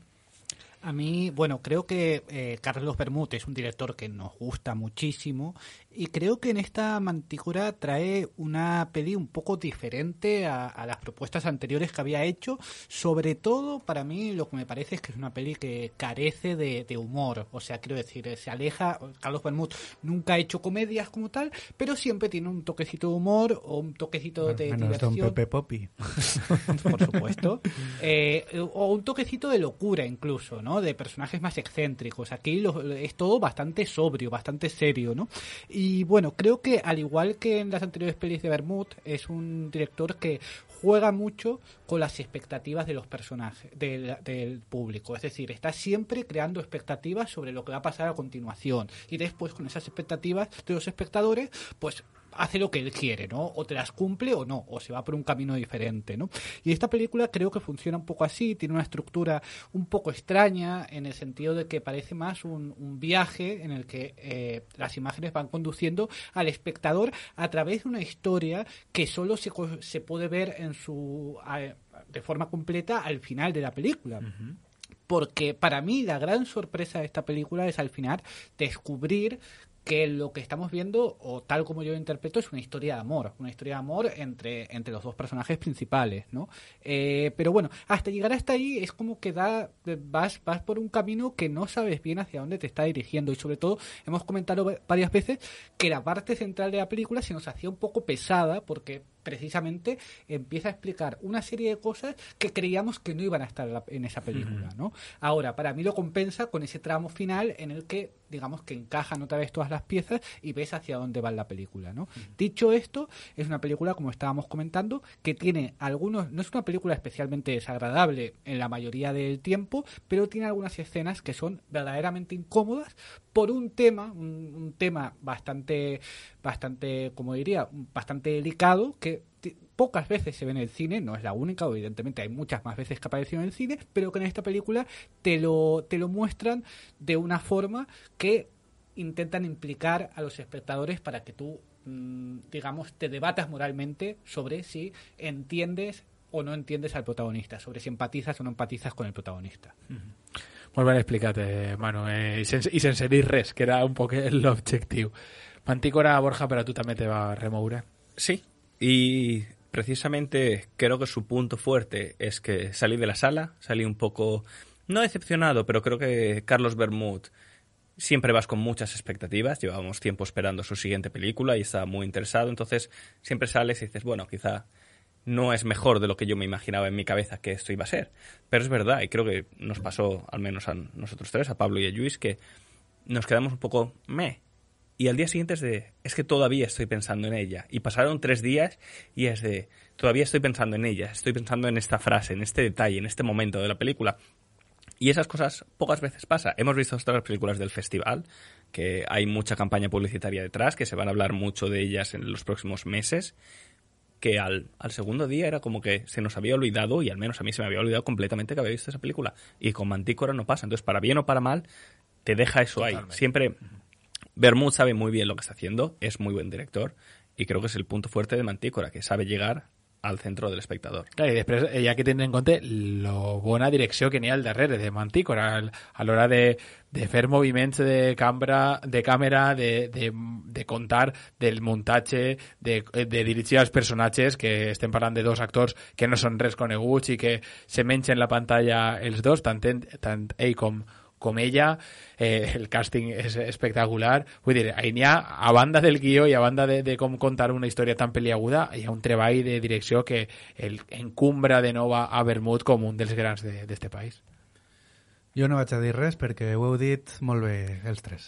D: A mí, bueno, creo que eh, Carlos Bermud es un director que nos gusta muchísimo y creo que en esta Mantícora trae una peli un poco diferente a, a las propuestas anteriores que había hecho. Sobre todo, para mí, lo que me parece es que es una peli que carece de, de humor. O sea, quiero decir, se aleja. Carlos Bermud nunca ha hecho comedias como tal, pero siempre tiene un toquecito de humor o un toquecito de
C: Menos Don
D: diversión
C: Pepe Poppy.
D: por supuesto. Eh, o un toquecito de locura incluso, ¿no? De personajes más excéntricos. Aquí lo- es todo bastante sobrio, bastante serio, ¿no? Y bueno, creo que al igual que en las anteriores pelis de Bermud, es un director que juega mucho con las expectativas de los personajes, del público. Es decir, está siempre creando expectativas sobre lo que va a pasar a continuación. Y después, con esas expectativas de los espectadores, pues hace lo que él quiere, ¿no? O te las cumple o no, o se va por un camino diferente, ¿no? Y esta película creo que funciona un poco así, tiene una estructura un poco extraña en el sentido de que parece más un, un viaje en el que eh, las imágenes van conduciendo al espectador a través de una historia que solo se, se puede ver en su de forma completa al final de la película porque para mí la gran sorpresa de esta película es al final descubrir que lo que estamos viendo, o tal como yo lo interpreto, es una historia de amor, una historia de amor entre, entre los dos personajes principales, ¿no? Eh, pero bueno, hasta llegar hasta ahí es como que da, vas, vas por un camino que no sabes bien hacia dónde te está dirigiendo y sobre todo hemos comentado va- varias veces que la parte central de la película se nos hacía un poco pesada porque precisamente empieza a explicar una serie de cosas que creíamos que no iban a estar en esa película, ¿no? Ahora, para mí lo compensa con ese tramo final en el que, digamos, que encajan otra vez todas las piezas y ves hacia dónde va la película, ¿no? Dicho esto, es una película, como estábamos comentando, que tiene algunos, no es una película especialmente desagradable en la mayoría del tiempo, pero tiene algunas escenas que son verdaderamente incómodas por un tema, un, un tema bastante, bastante, como diría, bastante delicado que pocas veces se ve en el cine, no es la única, evidentemente hay muchas más veces que apareció en el cine, pero que en esta película te lo, te lo muestran de una forma que intentan implicar a los espectadores para que tú, mm, digamos, te debatas moralmente sobre si entiendes o no entiendes al protagonista, sobre si empatizas o no empatizas con el protagonista.
B: Molt ben explicat, eh, Manu, eh, i sense dir res, que era un poc l'objectiu. Mantícora, Borja, però tu també te va remoure.
E: Sí, y precisamente creo que su punto fuerte es que salí de la sala, salí un poco, no decepcionado, pero creo que Carlos Bermud siempre vas con muchas expectativas, llevábamos tiempo esperando su siguiente película y estaba muy interesado, entonces siempre sales y dices, bueno, quizá no es mejor de lo que yo me imaginaba en mi cabeza que esto iba a ser. Pero es verdad, y creo que nos pasó, al menos a nosotros tres, a Pablo y a Luis, que nos quedamos un poco me. Y al día siguiente es de, es que todavía estoy pensando en ella. Y pasaron tres días y es de, todavía estoy pensando en ella, estoy pensando en esta frase, en este detalle, en este momento de la película. Y esas cosas pocas veces pasa. Hemos visto otras películas del festival, que hay mucha campaña publicitaria detrás, que se van a hablar mucho de ellas en los próximos meses, que al, al, segundo día era como que se nos había olvidado, y al menos a mí se me había olvidado completamente que había visto esa película. Y con Mantícora no pasa. Entonces, para bien o para mal, te deja eso ahí. Siempre, Bermud sabe muy bien lo que está haciendo, es muy buen director, y creo que es el punto fuerte de Mantícora, que sabe llegar al centro del espectador.
B: Clar, i després hi ha que tenir en compte la bona direcció que n'hi ha al darrere de Mantícora a l'hora de, de fer moviments de cambra, de contar del muntatge, de, de dirigir als personatges, que estem parlant de dos actors que no són res coneguts i que se mengen la pantalla els dos, tant, tant com ella, eh, el càsting és espectacular. Vull dir, ha, a banda del guió i a banda de, de com contar una història tan peliaguda, hi ha un treball de direcció que el encumbra de nou a, a Bermud com un dels grans d'aquest de, país.
C: Jo no vaig a dir res perquè ho heu dit molt bé els tres.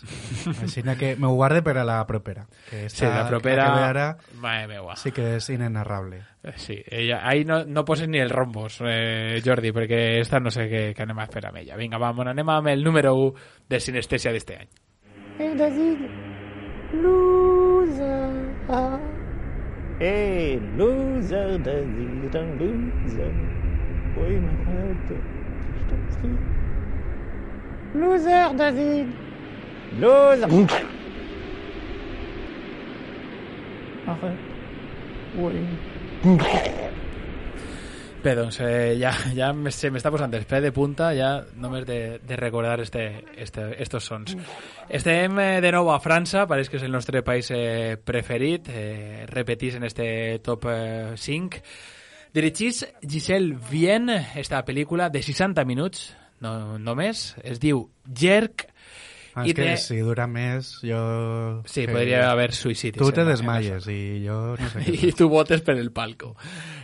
C: Així que me ho guarde per a la propera. Que
B: esta, sí, la propera...
C: Que ara,
B: Mare meua.
C: Sí que és inenarrable.
B: Eh, sí, ella, ahí no, no poses ni el rombos, eh, Jordi, perquè esta no sé què, què anem a fer amb ella. Vinga, vamos, anem amb el número 1 de Sinestèsia d'este any.
M: Eh, David, loser.
N: Hey, loser, David, loser. Oui, ma je t'en prie.
M: Loser, David.
N: Loser. Arrête. Oui.
B: Bé, doncs eh, ja, ja se m'està posant el pe de punta ja només de, de recordar este, este, estos sons. Estem eh, de nou a França, pareix que és el nostre país eh, preferit, eh, repetís en este top eh, 5. Dirigís Giselle Vienne, esta pel·lícula de 60 minuts, no, només, es diu Jerk,
C: Ah, és que te... si dura més, jo...
B: Sí, que... podria haver suïcidis.
C: Tu te desmayes i jo no sé.
B: I tu votes per el palco.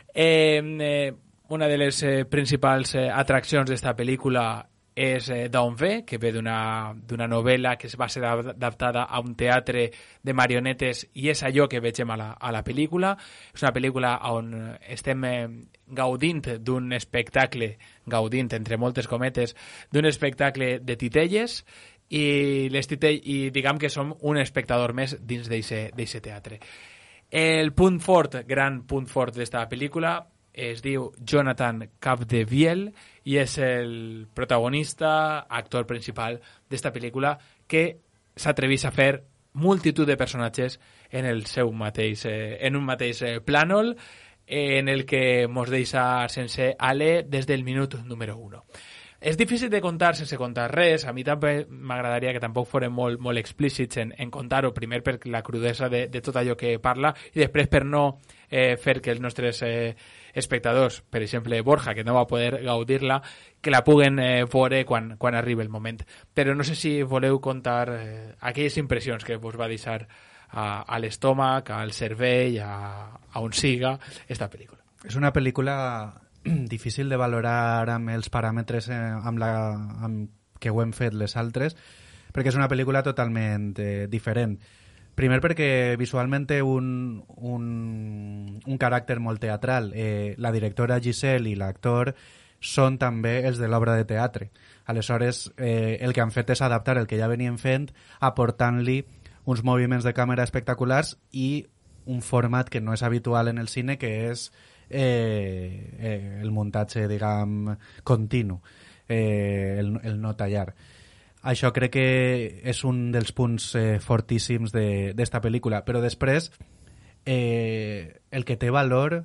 B: Eh, eh, una de les eh, principals eh, atraccions d'esta pel·lícula és eh, D'on ve, que ve d'una novel·la que va ser adaptada a un teatre de marionetes i és allò que vegem a la, a la pel·lícula. És una pel·lícula on estem eh, gaudint d'un espectacle, gaudint entre moltes cometes, d'un espectacle de titelles i, les titell, i diguem que som un espectador més dins d'aquest teatre. El punt fort, gran punt fort d'esta pel·lícula es diu Jonathan Capdeviel i és el protagonista, actor principal d'esta pel·lícula que s'atrevís a fer multitud de personatges en el seu mateix, eh, en un mateix eh, plànol en el que mos deixa sense ale des del minut número 1. És difícil de contar sense contar res. A mi també m'agradaria que tampoc fórem molt, molt explícits en, en contar-ho, primer per la crudesa de, de tot allò que parla i després per no eh, fer que els nostres eh, espectadors, per exemple Borja, que no va poder gaudir-la, que la puguen eh, veure quan, quan arribi el moment. Però no sé si voleu contar eh, aquelles impressions que vos va deixar a, a l'estómac, al cervell, a, a on siga, esta pel·lícula.
C: És una pel·lícula difícil de valorar amb els paràmetres eh, amb la, amb que ho hem fet les altres, perquè és una pel·lícula totalment eh, diferent. Primer perquè visualment té un, un, un caràcter molt teatral. Eh, la directora Giselle i l'actor són també els de l'obra de teatre. Aleshores, eh, el que han fet és adaptar el que ja venien fent, aportant-li uns moviments de càmera espectaculars i un format que no és habitual en el cine, que és eh, eh, el muntatge, diguem, continu, eh, el, el no tallar. Això crec que és un dels punts eh, fortíssims d'esta de, pel·lícula. Però després, eh, el que té valor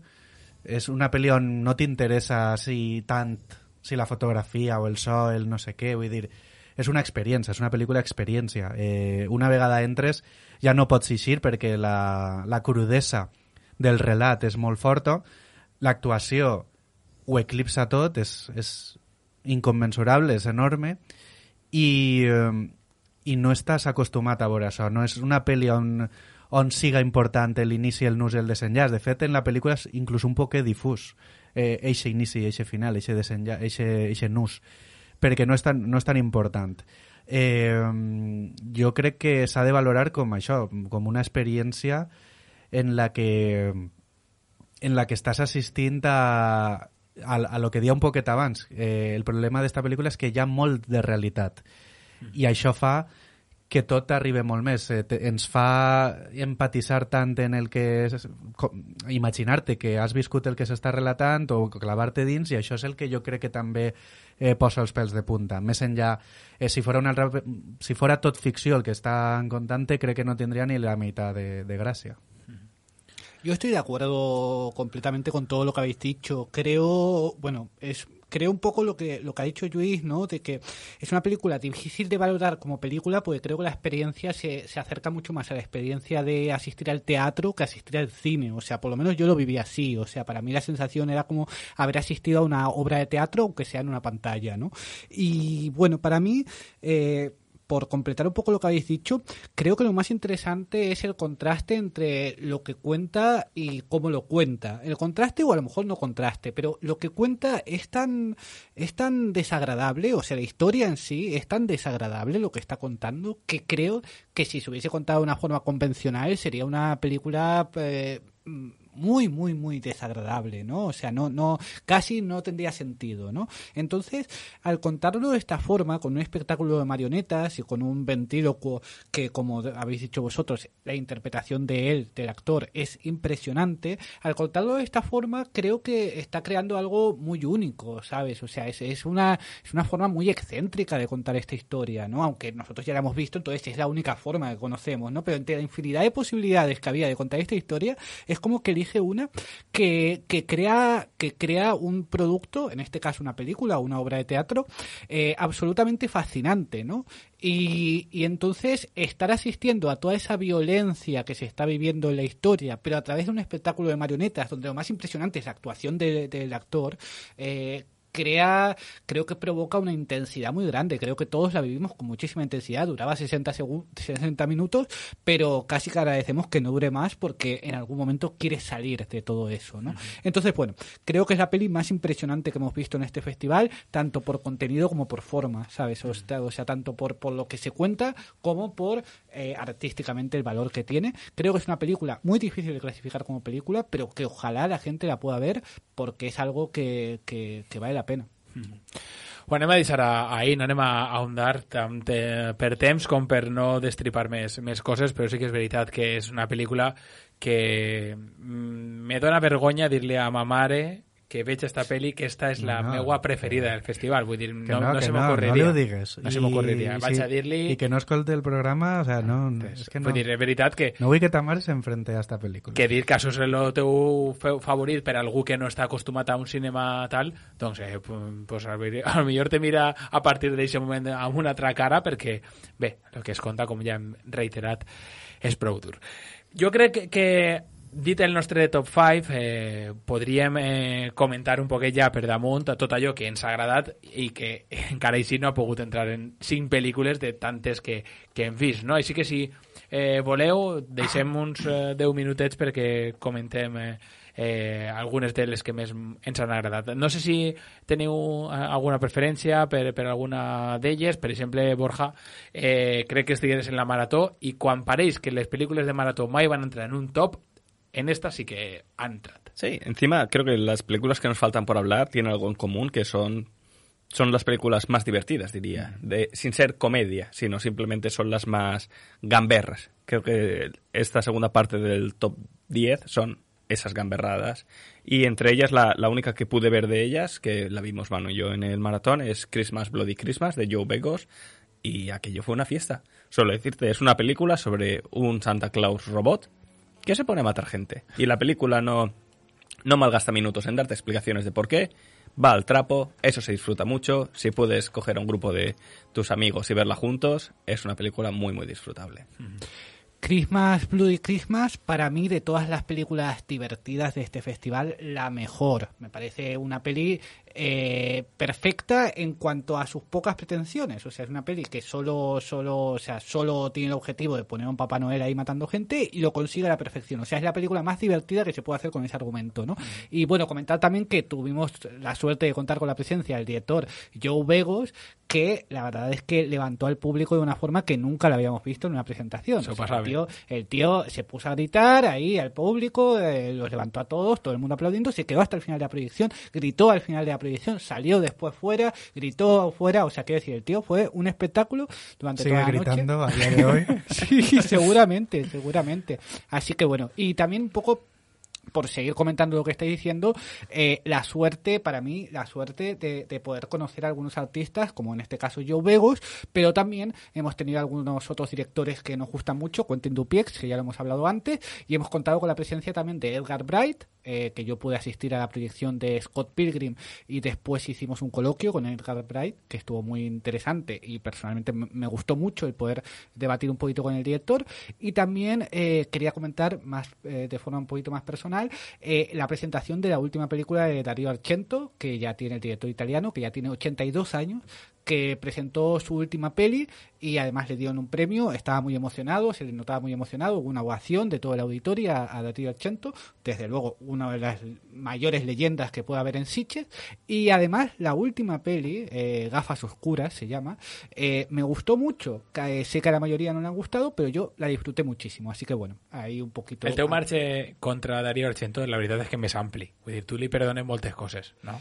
C: és una pel·li on no t'interessa si tant si la fotografia o el so, el no sé què, vull dir, és una experiència, és una pel·lícula experiència. Eh, una vegada entres ja no pots eixir perquè la, la crudesa del relat és molt forta, l'actuació ho eclipsa tot, és, és incommensurable, és enorme, i, i no estàs acostumat a veure això. No és una pel·li on, on siga important l'inici, el nus i el desenllaç. De fet, en la pel·lícula és inclús un poc difús eh, eixe inici eixe final, eixe, desenllaç, eixe, eixe nus, perquè no és tan, no és tan important. Eh, jo crec que s'ha de valorar com això, com una experiència en la que en la que estàs assistint a, a, a lo que dia un poquet abans. Eh, el problema d'esta pel·lícula és que hi ha molt de realitat i això fa que tot arriba molt més. Eh, te, ens fa empatitzar tant en el que... Imaginar-te que has viscut el que s'està relatant o clavar-te dins i això és el que jo crec que també eh, posa els pèls de punta. Més enllà, eh, si, fora una, altra- si fora tot ficció el que estan contant crec que no tindria ni la meitat de, de gràcia.
D: Yo estoy de acuerdo completamente con todo lo que habéis dicho. Creo, bueno, es creo un poco lo que lo que ha dicho Luis, ¿no? De que es una película difícil de valorar como película, porque creo que la experiencia se, se acerca mucho más a la experiencia de asistir al teatro que asistir al cine. O sea, por lo menos yo lo viví así. O sea, para mí la sensación era como haber asistido a una obra de teatro, aunque sea en una pantalla, ¿no? Y bueno, para mí. Eh, por completar un poco lo que habéis dicho, creo que lo más interesante es el contraste entre lo que cuenta y cómo lo cuenta. El contraste o a lo mejor no contraste, pero lo que cuenta es tan es tan desagradable, o sea, la historia en sí es tan desagradable lo que está contando que creo que si se hubiese contado de una forma convencional sería una película eh, muy muy muy desagradable no o sea no no casi no tendría sentido no entonces al contarlo de esta forma con un espectáculo de marionetas y con un ventrílocuo que como habéis dicho vosotros la interpretación de él del actor es impresionante al contarlo de esta forma creo que está creando algo muy único sabes o sea es, es una es una forma muy excéntrica de contar esta historia no aunque nosotros ya la hemos visto entonces es la única forma que conocemos no pero entre la infinidad de posibilidades que había de contar esta historia es como que elige una que, que crea que crea un producto en este caso una película o una obra de teatro eh, absolutamente fascinante no y, y entonces estar asistiendo a toda esa violencia que se está viviendo en la historia, pero a través de un espectáculo de marionetas, donde lo más impresionante es la actuación de- del actor, eh, crea, creo que provoca una intensidad muy grande. Creo que todos la vivimos con muchísima intensidad. Duraba 60, segun- 60 minutos, pero casi que agradecemos que no dure más porque en algún momento quiere salir de todo eso, ¿no? Entonces, bueno, creo que es la peli más impresionante que hemos visto en este festival, tanto por contenido como por forma, ¿sabes? O sea, o sea, tanto por, por lo que se cuenta como por eh, artísticamente el valor que tiene. Creo que es una película muy difícil de clasificar como película, pero que ojalá la gente la pueda ver porque es algo que, que, que vale la pena.
B: Ho anem a deixar ahir, no anem a ahondar tant eh, per temps com per no destripar més, més coses, però sí que és veritat que és una pel·lícula que mm, me dona vergonya dir-li a ma mare que veig esta pel·li que esta és la
C: No,
B: meua preferida del festival. Vull dir, no, no,
C: que
B: se
C: no,
B: m'ocorreria.
C: No ho digues.
B: No se
C: I-
B: m'ocorreria. Vaig
C: sí,
B: a dir-li...
C: I que no escolti el programa, o sea, no, és que no.
B: Vull dir, és veritat que
C: No vull que ta mare s'enfrente a esta pel·lícula.
B: que dir que això és el teu favorit per algú que no està acostumat a un cinema tal, doncs eh, pu- pues, a lo millor te mira a partir d'aquest moment amb una altra cara perquè, bé, el que es conta, com ja hem reiterat, és prou dur. Jo crec que, que dit el nostre top 5, eh, podríem eh, comentar un poquet ja per damunt tot allò que ens ha agradat i que encara així no ha pogut entrar en cinc pel·lícules de tantes que, que hem vist, no? Així que si eh, voleu, deixem uns eh, 10 minutets perquè comentem eh, eh, algunes de les que més ens han agradat. No sé si teniu eh, alguna preferència per, per alguna d'elles. Per exemple, Borja, eh, crec que estigués en la marató i quan pareix que les pel·lícules de marató mai van entrar en un top, en esta sí que han entrat.
E: Sí, encima creo que las películas que nos faltan por hablar tienen algo en común, que son, son las películas más divertidas, diría, de, sin ser comedia, sino simplemente son las más gamberras. Creo que esta segunda parte del top 10 son esas gamberradas. Y entre ellas, la, la única que pude ver de ellas, que la vimos Manu y yo en el maratón, es Christmas Bloody Christmas de Joe Begos. Y aquello fue una fiesta. Solo decirte, es una película sobre un Santa Claus robot que se pone a matar gente. Y la película no, no malgasta minutos en darte explicaciones de por qué. Va al trapo, eso se disfruta mucho. Si puedes coger a un grupo de tus amigos y verla juntos, es una película muy, muy disfrutable.
D: Christmas, Bloody Christmas, para mí de todas las películas divertidas de este festival, la mejor. Me parece una peli eh, perfecta en cuanto a sus pocas pretensiones. O sea, es una peli que solo, solo, o sea, solo tiene el objetivo de poner a un Papá Noel ahí matando gente y lo consigue a la perfección. O sea, es la película más divertida que se puede hacer con ese argumento, ¿no? Y bueno, comentar también que tuvimos la suerte de contar con la presencia del director Joe Begos, que la verdad es que levantó al público de una forma que nunca lo habíamos visto en una presentación.
B: Eso
D: O sea,
B: pasa
D: el, tío, el tío se puso a gritar ahí al público, eh, los levantó a todos, todo el mundo aplaudiendo, se quedó hasta el final de la proyección, gritó al final de la proyección, salió después fuera, gritó fuera, o sea, quiero decir, el tío fue un espectáculo durante
C: Sigue
D: toda la noche.
C: gritando a día de hoy.
D: sí, seguramente, seguramente. Así que bueno, y también un poco por seguir comentando lo que estáis diciendo, eh, la suerte, para mí, la suerte de, de poder conocer a algunos artistas, como en este caso Joe Begos, pero también hemos tenido algunos otros directores que nos gustan mucho, Quentin Dupiex, que ya lo hemos hablado antes, y hemos contado con la presencia también de Edgar Bright, eh, que yo pude asistir a la proyección de Scott Pilgrim y después hicimos un coloquio con Edgar Bright, que estuvo muy interesante y personalmente me gustó mucho el poder debatir un poquito con el director. Y también eh, quería comentar más eh, de forma un poquito más personal eh, la presentación de la última película de Darío Argento, que ya tiene el director italiano, que ya tiene 82 años que presentó su última peli y además le dieron un premio, estaba muy emocionado, se le notaba muy emocionado, hubo una ovación de todo el auditorio a, Darío Argento, desde luego una de las mayores leyendas que puede haber en Sitges, y además la última peli, eh, Gafas Oscuras se llama, eh, me gustó mucho, eh, sé que a la mayoría no le han gustado, pero yo la disfruté muchísimo, así que bueno, ahí un poquito...
B: El teu marxe contra Darío Argento, la veritat és que més ampli. Vull dir, tu li perdones moltes coses, no?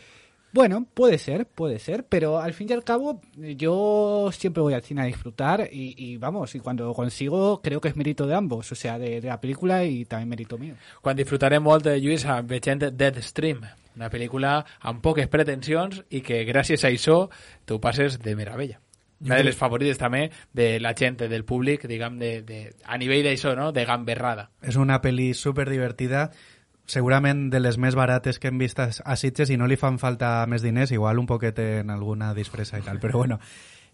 D: Bueno, puede ser, puede ser, pero al fin y al cabo yo siempre voy al cine a disfrutar y, y vamos, y cuando lo consigo creo que es mérito de ambos, o sea, de, de la película y también mérito mío.
B: Quan disfrutarem molt de Lluís veient Deadstream, una pel·lícula amb poques pretensions i que gràcies a això tu passes de meravella. Una de les favorites també de la gent, del públic, diguem, de, de, a nivell d'això, no? de gamberrada.
C: És una pel·li super divertida, segurament de les més barates que hem vist a Sitges i no li fan falta més diners, igual un poquet en alguna disfressa i tal, però bueno.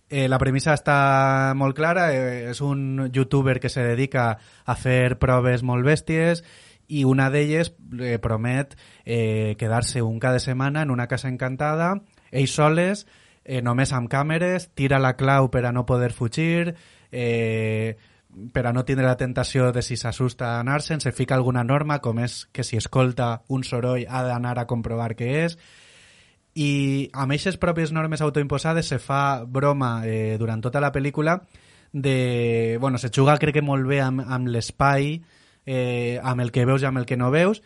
C: Eh, la premissa està molt clara, eh, és un youtuber que se dedica a fer proves molt bèsties i una d'elles eh, promet eh, quedar-se un cada setmana en una casa encantada, ells soles, eh, només amb càmeres, tira la clau per a no poder fugir, eh, per a no tindre la tentació de si s'assusta anar-se'n, se fica alguna norma, com és que si escolta un soroll ha d'anar a comprovar què és, i amb aquestes pròpies normes autoimposades se fa broma eh, durant tota la pel·lícula de... Bueno, se juga crec que molt bé amb, amb l'espai, eh, amb el que veus i amb el que no veus,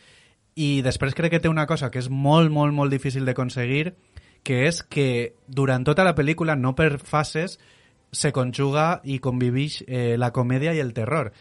C: i després crec que té una cosa que és molt, molt, molt difícil d'aconseguir, que és que durant tota la pel·lícula, no per fases, se conjuga i convivix eh, la comèdia i el terror.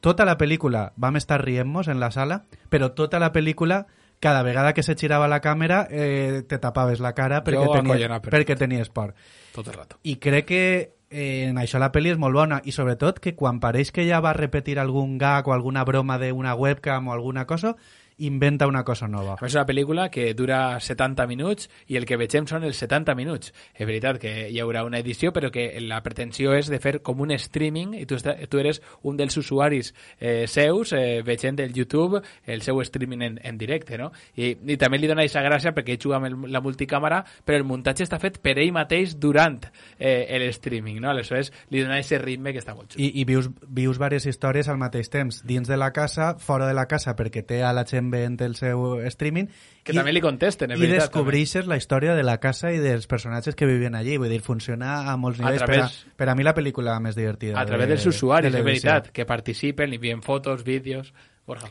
C: Tota la pel·lícula vam estar rient-nos en la sala, però tota la pel·lícula cada vegada que se girava la càmera eh, te tapaves la cara perquè, tenies, perquè tenies por.
B: Tot el rato.
C: I crec que eh, en això la pel·li és molt bona i sobretot que quan pareix que ja va repetir algun gag o alguna broma d'una webcam o alguna cosa, inventa una cosa nova.
B: És una pel·lícula que dura 70 minuts i el que vegem són els 70 minuts. És veritat que hi haurà una edició, però que la pretensió és de fer com un streaming i tu, tu eres un dels usuaris eh, seus eh, veient el YouTube el seu streaming en, en directe, no? I, I també li dona aquesta gràcia perquè ell juga amb el, la multicàmera, però el muntatge està fet per ell mateix durant eh, el streaming, no? Aleshores li dona aquest ritme que està molt xulo.
C: I, i vius, vius diverses històries al mateix temps, dins de la casa, fora de la casa, perquè té a la gent veient el seu streaming.
B: Que també li contesten, és
C: I
B: veritat,
C: descobreixes la història de la casa i dels personatges que vivien allí. Vull dir, funciona a molts
B: A
C: nivells.
B: través-
C: per, a, per a mi la pel·lícula més divertida.
B: A través
C: de,
B: dels usuaris,
C: de
B: és veritat, que participen, li envien fotos, vídeos... Borja.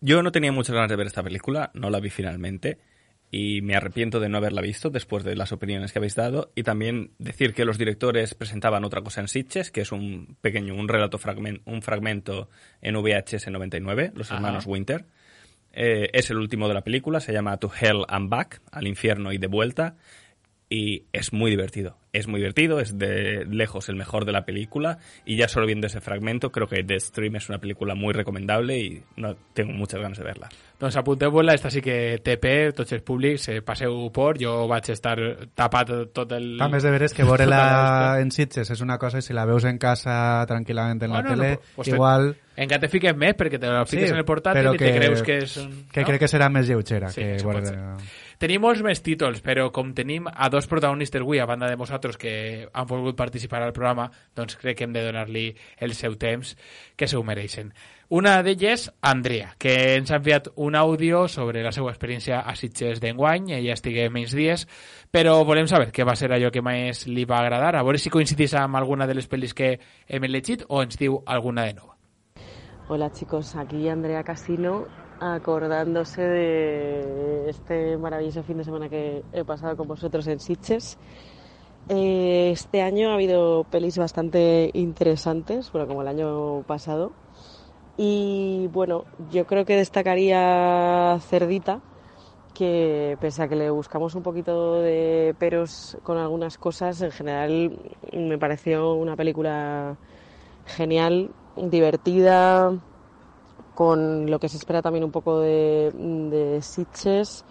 E: Yo no tenía muchas ganas de ver esta película, no la vi finalmente y me arrepiento de no haberla visto después de las opiniones que habéis dado y también decir que los directores presentaban otra cosa en Sitges, que es un pequeño, un relato fragmen- un fragmento en VHS 99, los
B: Ajá.
E: hermanos Winter. Eh, es el último de la película, se llama To Hell and Back, al infierno y de vuelta, y es muy divertido. Es muy divertido, es de lejos el mejor de la película y ya solo viendo ese fragmento creo que The Stream es una película muy recomendable y no tengo muchas ganas de verla.
B: Doncs apunteu-vos-la, esta sí que TP, tots els públics, eh, passeu por, jo vaig estar tapat tot el...
C: A més de veres que veure-la en Sitges és una cosa i si la veus en casa tranquil·lament en la
B: Bueno,
C: tele,
B: no, pues te-
C: igual...
B: Encara te fiques més perquè te la fiques
C: Sí,
B: en el portàtil i te creus que és... Un...
C: Que
B: no?
C: crec que serà més lleugera.
B: Sí,
C: que veure-
B: Tenim molts més títols, però com tenim a dos protagonistes avui, a banda de vosaltres que han volgut participar al programa, doncs crec que hem de donar-li el seu temps, que se ho mereixen. Una d'elles, Andrea, que ens ha enviat un àudio sobre la seva experiència a Sitges d'enguany, ella estigué menys dies, però volem saber què va ser allò que més li va agradar, a veure si coincidís amb alguna de les pel·lis que hem elegit o ens diu alguna de nova.
M: Hola chicos, aquí Andrea Casino acordándose de este maravilloso fin de semana que he pasado con vosotros en Sitges. Eh, este año ha habido pelis bastante interesantes, bueno, como el año pasado. Y bueno, yo creo que destacaría Cerdita, que pese a que le buscamos un poquito de peros con algunas cosas, en general me pareció una película genial, divertida, con lo que se espera también un poco de, de Sitges,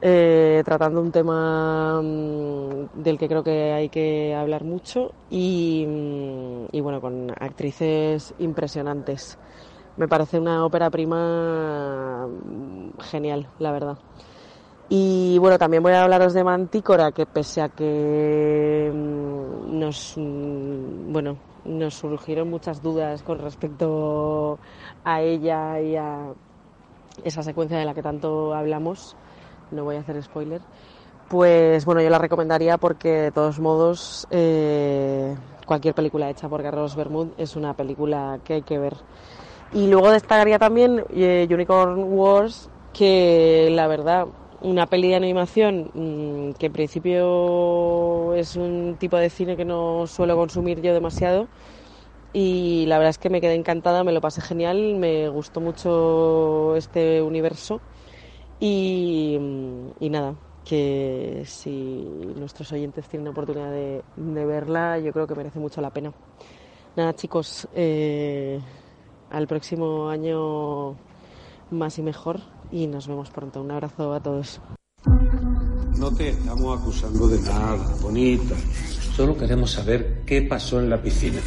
M: eh, tratando un tema mm, del que creo que hay que hablar mucho y, mm, y bueno, con actrices impresionantes. Me parece una ópera prima mm, genial, la verdad. Y bueno, también voy a hablaros de Mantícora, que pese a que nos, bueno, nos surgieron muchas dudas con respecto a ella y a esa secuencia de la que tanto hablamos, no voy a hacer spoiler, pues bueno, yo la recomendaría porque de todos modos eh, cualquier película hecha por Carlos Bermud es una película que hay que ver. Y luego destacaría también eh, Unicorn Wars, que la verdad, una peli de animación mm, que en principio es un tipo de cine que no suelo consumir yo demasiado. Y la verdad es que me quedé encantada, me lo pasé genial, me gustó mucho este universo. Y, y nada, que si nuestros oyentes tienen oportunidad de, de verla, yo creo que merece mucho la pena. Nada, chicos, eh, al próximo año más y mejor y nos vemos pronto. Un abrazo a todos.
O: No te estamos acusando de nada, bonita. Solo queremos saber qué pasó en la piscina.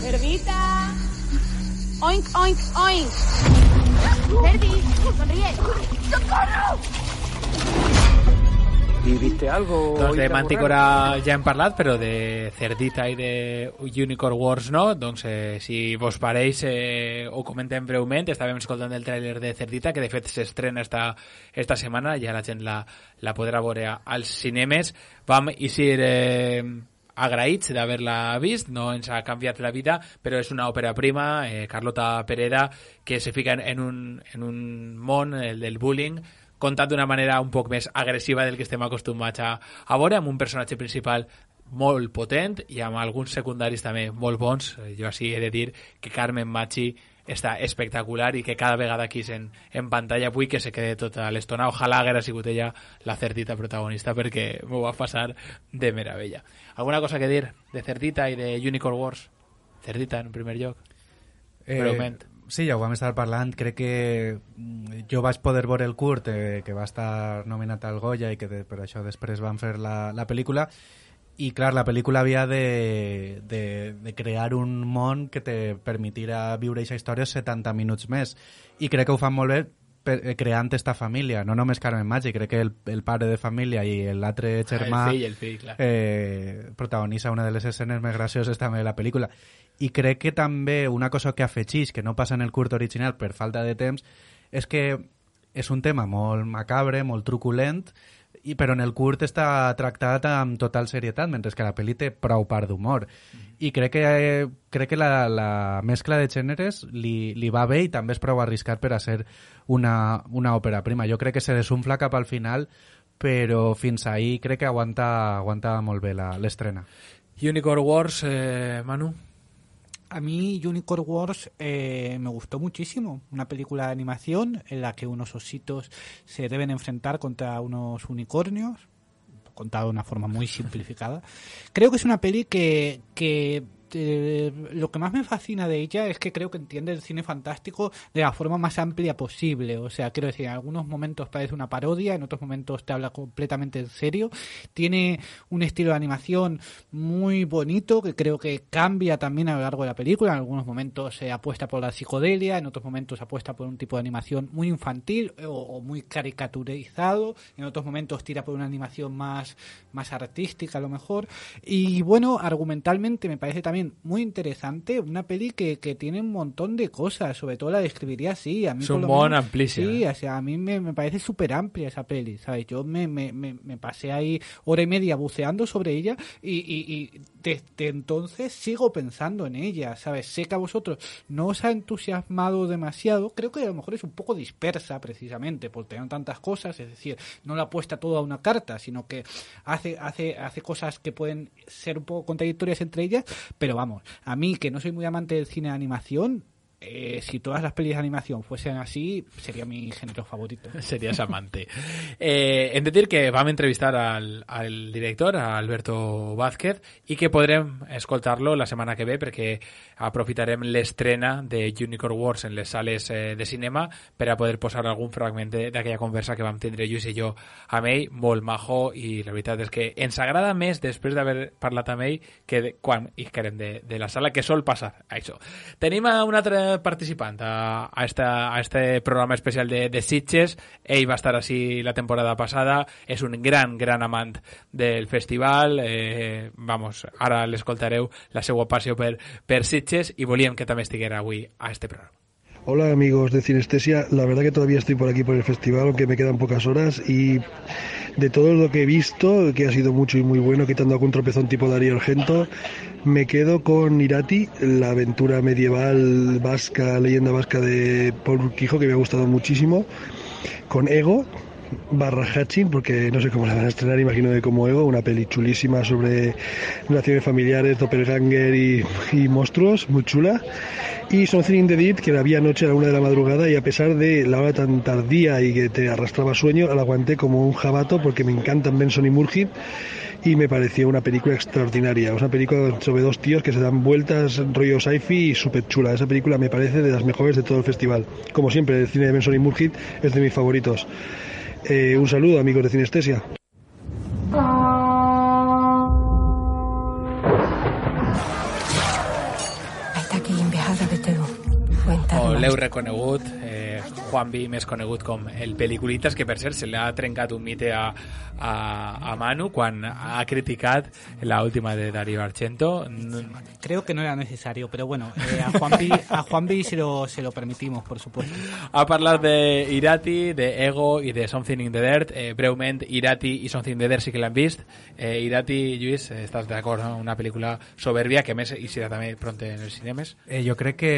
P: ¡Cerdita! ¡Oink, oink, oink! ¡Cerdi! ¡Sonríe! ¡Socorro!
O: ¿Y viste algo?
B: Doncs de
O: tan
B: Mantícora ja hem parlat, però de Cerdita i de Unicorn Wars no. Doncs eh, si vos pareix eh, ho comentem breument. Estàvem escoltant el tràiler de Cerdita, que de fet s'estrena esta, esta setmana, ja la gent la, la podrà veure als cinemes. Vam eixir eh, agraïts d'haver-la vist, no ens ha canviat la vida, però és una òpera prima, eh, Carlota Pereda, que se fica en, un, en un món, el del bullying, contat d'una manera un poc més agressiva del que estem acostumats a, a veure, amb un personatge principal molt potent i amb alguns secundaris també molt bons. Eh, Jo així he de dir que Carmen Machi està espectacular i que cada vegada aquí en, en pantalla vull que se quede tota l'estona. Ojalà haguera sigut ella la Cerdita protagonista perquè m'ho va passar de meravella. Alguna cosa que dir de Cerdita i de Unicorn Wars? Cerdita en primer lloc.
C: Eh,
B: Breument.
C: sí, ja ho vam estar parlant. Crec que mm, jo vaig poder veure el curt, eh, que va estar nominat al Goya i que de, per això després van fer la, la pel·lícula. I, clar, la pel·lícula havia de, de, de crear un món que te permetirà viure aquesta història 70 minuts més. I crec que ho fan molt bé per, eh, creant esta família, no només Carmen Maggi, crec que el, el pare de família i l'altre germà
B: Ah, el fill, el fill, clar.
C: eh, protagonitza una de les escenes més gracioses també de la pel·lícula. I crec que també una cosa que afegeix, que no passa en el curt original per falta de temps, és que és un tema molt macabre, molt truculent, i, però en el curt està tractat amb total serietat, mentre que la pel·li té prou part d'humor. I crec que, eh, crec que la, la mescla de gèneres li, li va bé i també és prou arriscat per a ser una, una òpera prima. Jo crec que se desunfla cap al final, però fins ahir crec que aguanta, aguanta molt bé l'estrena.
B: Unicorn Wars, eh, Manu.
D: A mí Unicorn Wars eh, me gustó muchísimo. Una película de animación en la que unos ositos se deben enfrentar contra unos unicornios. contado de una forma muy simplificada. Creo que es una peli que, que eh, lo que más me fascina de ella es que creo que entiende el cine fantástico de la forma más amplia posible. O sea, quiero decir, en algunos momentos parece una parodia, en otros momentos te habla completamente en serio. Tiene un estilo de animación muy bonito que creo que cambia también a lo largo de la película. En algunos momentos se apuesta por la psicodelia, en otros momentos apuesta por un tipo de animación muy infantil o, o muy caricaturizado. En otros momentos tira por una animación más, más artística a lo mejor. Y bueno, argumentalmente me parece también muy interesante, una peli que, que tiene un montón de cosas, sobre todo la describiría así. A mí
B: Es un
D: menos-
B: amplísima.
D: Sí, o sea, a mí me, me parece súper amplia esa peli, ¿sabes? Yo me, me, me, me pasé ahí hora y media buceando sobre ella y, y, y desde entonces sigo pensando en ella, ¿sabes? Sé que a vosotros no os ha entusiasmado demasiado, creo que a lo mejor es un poco dispersa precisamente por tener tantas cosas, es decir, no la apuesta toda a una carta, sino que hace, hace, hace cosas que pueden ser un poco contradictorias entre ellas, pero vamos, a mí que no soy muy amante del cine de animación, eh, si todas las pelis de animación fuesen así, sería mi género favorito.
B: Serías amante. Eh, dir que vam entrevistar al, al director, a Alberto Vázquez, i que podrem escoltar-lo la setmana que ve perquè aprofitarem l'estrena de Unicorn Wars en les sales eh, de cinema per a poder posar algun fragment d'aquella conversa que vam tindre Lluís i jo amb ell, molt majo, i la veritat és que ens agrada més després d'haver parlat amb ell que de, quan isquerem de, de la sala, que sol passar, això. Tenim a un altre participant a, a, esta, a este programa especial de, de Sitges. Ell va estar així la temporada passada. És un gran, gran amant del festival. Eh, vamos, ara l'escoltareu la seva passió per, per Sitges i volíem que també estiguera avui a este programa.
Q: Hola amigos de Cinestesia, la verdad que todavía estoy por aquí por el festival, aunque me quedan pocas horas y de todo lo que he visto, que ha sido mucho y muy bueno, quitando algún tropezón tipo Darío Argento, me quedo con Irati, la aventura medieval vasca, leyenda vasca de Paul que me ha gustado muchísimo, con Ego, barra Hatching, porque no sé cómo la van a estrenar, imagino que como Ego, una peli chulísima sobre relaciones familiares, doppelganger y, y monstruos, muy chula. Y Something in the Deep, que la vi anoche a la una de la madrugada y a pesar de la hora tan tardía y que te arrastraba sueño, la aguanté como un jabato porque me encantan Benson y Murphy y me pareció una película extraordinaria. Una película sobre dos tíos que se dan vueltas, rollo sci-fi y súper chula. Esa película me parece de las mejores de todo el festival. Como siempre, el cine de Benson y Murphy es de mis favoritos. Eh, un saludo, amigos de Cinestesia.
K: Està aquí enviada de teu. Cuenta.
B: O l'heu reconegut, eh, Juan Vi, més conegut com el Peliculitas, que per cert se li ha trencat un mite a, a, a Manu quan ha criticat la última de Darío Argento.
D: Creo que no era necesario, pero bueno, eh, a Juanpi, a Juanpi se, lo, se lo permitimos, por supuesto.
B: Ha parlat de Irati, de Ego i de Something in the Dirt. Eh, breument, Irati i Something in the Dirt sí que l'han vist. Eh, Irati, Lluís, estàs d'acord? No? Una pel·lícula soberbia que a més hi serà també pront en els cinemes.
C: Eh, jo crec que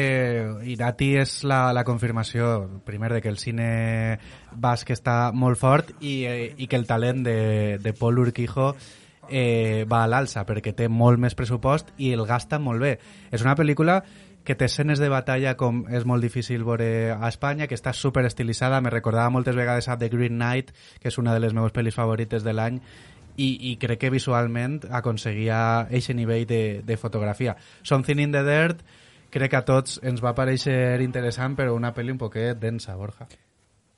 C: Irati és la, la confirmació, primer, de que el cine basc està molt fort i, eh, i que el talent de, de Paul Urquijo eh, va a l'alça, perquè té molt més pressupost i el gasta molt bé. És una pel·lícula que té escenes de batalla com és molt difícil veure a Espanya, que està super estilitzada, me recordava moltes vegades a The Green Knight, que és una de les meves pel·lis favorites de l'any, i, i crec que visualment aconseguia eixe nivell de, de fotografia. Something in the Dirt crec que a tots ens va parèixer interessant, però una pel·li un poquet densa, Borja.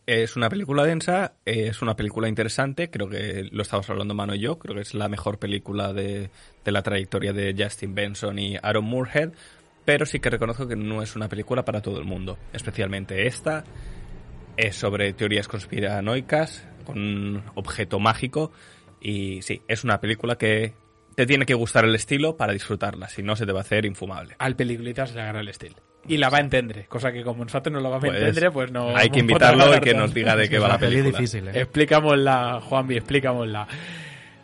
E: Es una película densa, es una película interesante, creo que lo estamos hablando Mano y yo, creo que es la mejor película de, de la trayectoria de Justin Benson y Aaron Moorhead, pero sí que reconozco que no es una película para todo el mundo, especialmente esta, es sobre teorías conspiranoicas, con un objeto mágico, y sí, es una película que te tiene que gustar el estilo para disfrutarla, si no se te va a hacer infumable.
B: Al Peliculitas le agarra el estil. I la va entendre, cosa que com nosaltres no la vam
E: Pues,
B: entendre, pues no...
E: hay que invitarlo y que nos diga de qué va la película.
C: eh?
B: Explícamosla, Juanvi, explícamosla.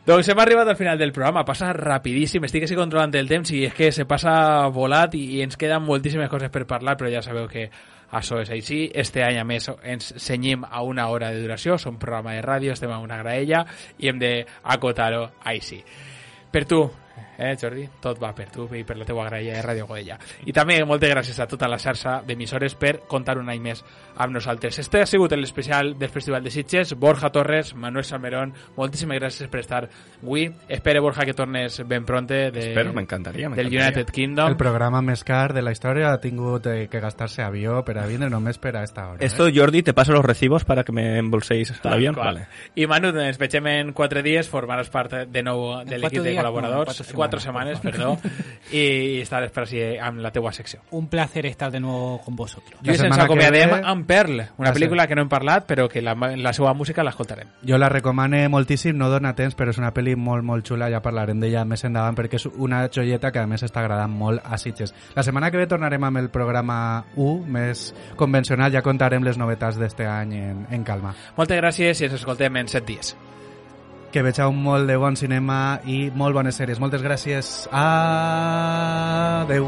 B: Doncs hem arribat al final del programa, passa rapidíssim, estic així controlant el temps i és que se passa volat i, i ens queden moltíssimes coses per parlar, però ja sabeu que això és així. Este any, a més, ens senyim a una hora de duració, som programa de ràdio, estem a una graella i hem d'acotar-ho així. Pertu, eh, Jordi? Tot va per tu i per la teua graella de Ràdio Godella. I també moltes gràcies a tota la xarxa d'emissores per contar un any més amb nosaltres. Este ha sigut l'especial del Festival de Sitges. Borja Torres, Manuel Salmerón, moltíssimes gràcies per estar avui. Espero, Borja, que tornes ben pronte de,
E: Espero, m'encantaria.
B: del. United Kingdom.
C: El programa més car de la història ha tingut eh, que gastar-se avió per a vindre només per a esta hora.
E: Esto, Jordi, te paso los recibos para que me embolséis
B: qual.
E: Vale.
B: I Manu, ens veiem en quatre dies, formaràs part de nou de l'equip de col·laboradors,
D: en quatre setmanes,
B: setmanes, perdó, i estaràs per així amb la teua secció.
D: Un placer estar de nuevo con vosotros.
B: I ens acomiadem
C: que ve-
B: amb Pearl, una pel·lícula que no hem parlat, però que la, la seva música l'escoltarem.
C: Jo la recomane moltíssim, no dona temps, però és una pel·li molt, molt xula, ja parlarem d'ella més endavant, perquè és una joieta que a més està agradant molt a Sitges. La setmana que ve tornarem amb el programa 1, més convencional, ja contarem les novetats d'este any en, en calma.
B: Moltes gràcies i ens escoltem en set dies.
C: Que vegeu molt de bon cinema i molt bones sèries. Moltes gràcies. Adeu.